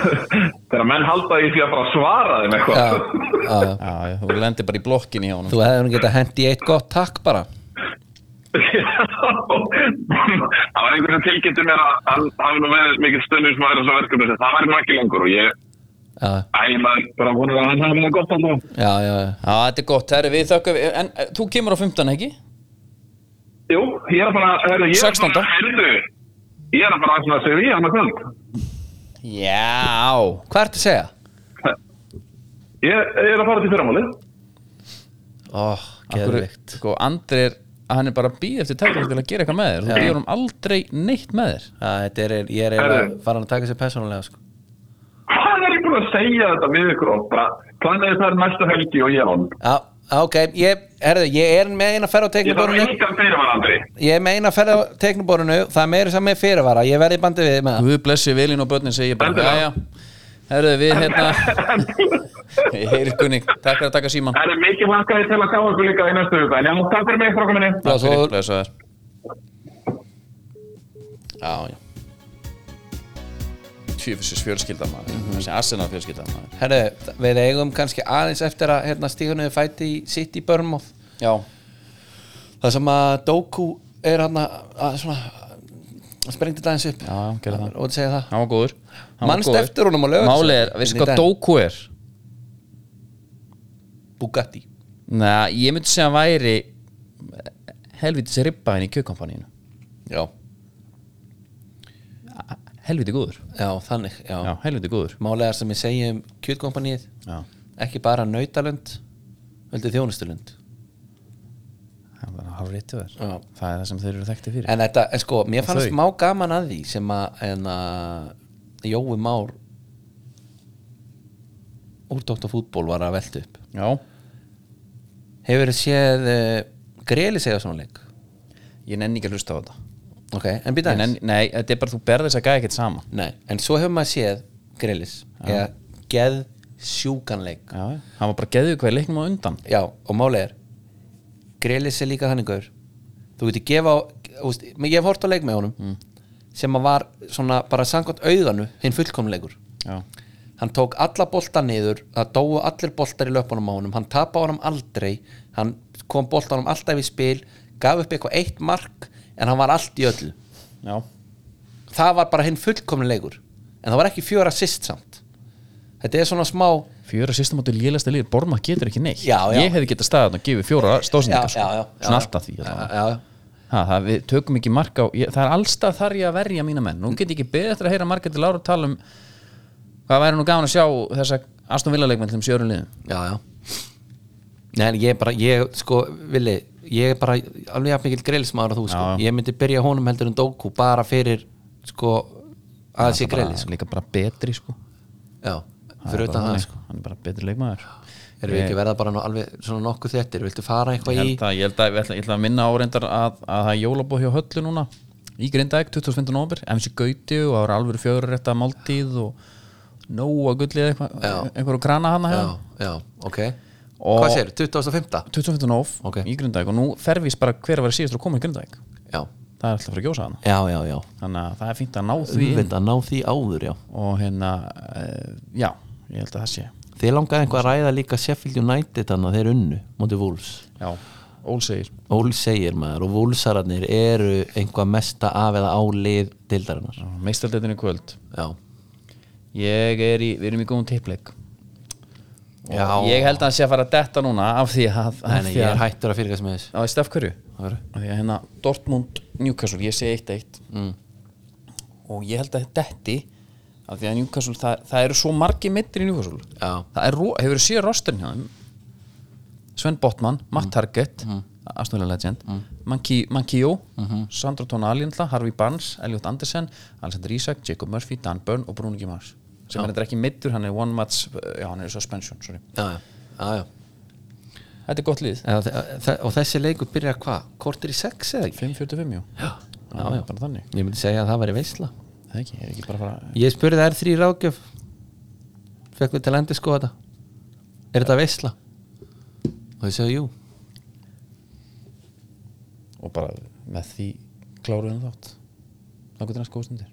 þegar menn halda í því að fara að svara þeim eitthvað. Já, já. Já, þú lendir bara í blokkinni hjá honum. Þú hefði það var einhvern veginn tilkynnti mér að hann hafi nú með mikil stundin sem að vera þessu verkefni það væri nú ekki lengur og ég Já, æ, maður bara vonur að hann hafi það gott alltaf já, já, já. Já, þetta er gott, herri, við þökkum En eh, þú kemur á 15, ekki? Jú, ég er að fara herru, ég er að 16. fara, heyrðu ég er að fara að segja í hann að kvöld Já Hvað ertu að segja? ég, ég er að fara til fyrramáli Ó, geðvikt Sko, Andri er hann er bara að býða eftir tækifæri til að gera eitthvað með þér. Þú býður um aldrei neitt með þér. Þetta er, ég er eiginlega farin að taka sér persónulega sko. hann er ekki búin að segja þetta við ykkur og bara planaði það næstu helgi og ég er hann Já, ok, ég, herðu, ég er með eina ferð á ég þarf engan fyrirvarandri Ég er með eina ferð á teiknuborinu Það er meira sem með fyrirvara, ég verði í bandi við með það. Guð blessi vilin og börnin segi ég bara. Herruðu við hérna Ég heyri Gunni, takk fyrir að taka síman Það er mikið hlakaði til að sjá okkur líka í næstu huga en já, takk fyrir mig frá kominni Takk fyrir, svo- Já, já. Tjöfisins fjölskylda maður Þessi Arsenal fjölskylda maður Herðu, við eigum kannski aðeins eftir að hérna, stígunuði fæti í sitt í Börnmóð Já, Það sem að Doku er hann að svona að sprengti þetta aðeins upp. Já, já, gerðu það. Og að segja það? Hann var góður. Hann var Manstu góður. eftir honum á Laugardalsvelli? Málið er, veistu hvað. Doku er? Bugatti. Nei, ég myndi segja að hann væri helvitis ribba henni í kjökkampanínu Já, Helviti góður. Já, þannig Já, Já, helviti góður. Málega sem ég segi um kjötkompanið Já, Ekki bara nautalund Veldi þjónustulund það var hálf rétt hjá þér. Já. Það er það sem þeir eru þekkti fyrir. En þetta, en sko, mér Og fannst þau? má gaman að því sem að, en að Jói Már úr Dóttar fútból var að velta upp Já, Hefur þið séð uh, Greli segja svona leik? ég nenni ekki að hlusta á þetta. Ok, en býta Ég nenni, Nei, þetta er bara þú berð þess að gæja ekkert saman. Nei, en svo hefur maður séð Grelis eða geð sjúkanleik Já, já. hann var bara geðið hvað leiknum á undan. Já, og máli er Grelis er líka þannig gaur. Þú getur gefa á, úst, ég hef hort á leik með honum sem að var svona bara samkvæmt auðanu hinn fullkomleikur Já, hann tók alla bolta niður það dóu allir boltar í löpunum á honum hann tapa á honum aldrei hann kom boltanum alltaf í spil gaf upp eitthvað eitt mark en hann var allt í öllu. Já, það var bara hinn fullkomni leikur en það var ekki fjóra assist samt. Þetta er svona smá fjöra sýstum áttu lélæsta líður Borma getur ekki neitt. Já, já. Ég hefði getað staðan að gefa fjóra stóðsendingar Já, já, já, já. Svona alltaf því já, allavega. já, ha, það, Við tökum ekki marka á ég, Það er allstað þar ég að verja mína menn. Nú get ég ekki beðið eftir að heyra marga til Lára tala um Hvað væri nú gaman að sjá þessa Aston Villa leikmenn til um sjörum liðum já, já. Nei, en ég er bara, ég sko, Vili ég er bara alveg jafn mikil grillismadur að þú sko. Já, já. ég myndi byrja honum heldur en Doku bara fyrir sko, að sé Það bara- grillis sko. Líka bara betri sko já, Það fyrir er utan bara það þannig. sko. Hann er bara betri leikmaður erum við ekki verða bara nú alveg svona nokkuð þettir viltu fara eitthvað í held að, ég held að, ég ætla, ég ætla að minna áreindar að, að það er jólabóð hjá höllu núna í Grindavík 25. november MC Gauti og það var alveg fjögurrétta máltíð og nóa gullið einhverju krana hana já, hefða já, ok. Og- hvað sér, 2005? 25. nóf Ok. í Grindavík og nú fervís bara hver að vera síðast að koma í Grindavík. Já, það er alltaf að fara að gjósa hana. Já, já, já. Þannig að það er fínt að ná því Auðvitað, ná því áður, já. Og hérna, uh, já ég held að það sé, Þið langaði einhvað að ræða líka Sheffield United þannig að þeir unnu móti Wolves. Já, Ól segir Ól segir maður og Wolvesararnir eru einhvað mesta af eða á lið dildarinnar meistarleitinni kvöld. Já, ég er í, við erum í góðum tippleik. Og Já. ég held að hann sé að fara að detta núna af því að, af Nei, nei, því ég að er hættur að fylgjast með þess á stef hverju? Það eru. af því að hérna Dortmund Newcastle, ég segi 1-1 mm. og ég held að detti af því að Newcastle, það, það eru svo margi mittir í Newcastle. Já, það er, ro- hefur séð rostin hjá þeim. Sven Botman, Matt Target mm. Astonvilla Legend. Mm. Mankio, Sandro Tonali náttúrulega, Harvey Barnes, Elliot Andersen Alexander Isak, Jacob Murphy, Dan Byrne og Bruno Gimars sem er þetta ekki mittur, hann er one match já, hann er suspension, sorry. Já, já, já, þetta er gott þe- Og þessi leikur byrjar hvað? Kortir í sex eða ekki? 5.45 jú. Já, já, já, Ég myndi segja að það væri veisla. Það ekki, er ekki fara Ég spurði þær þrý ráðgjöf. Fekk við til að endur skoða þetta. Er þetta veisla? Og þau segja jú. Og bara með því kláruðum þátt. Þá getur næst góð stundir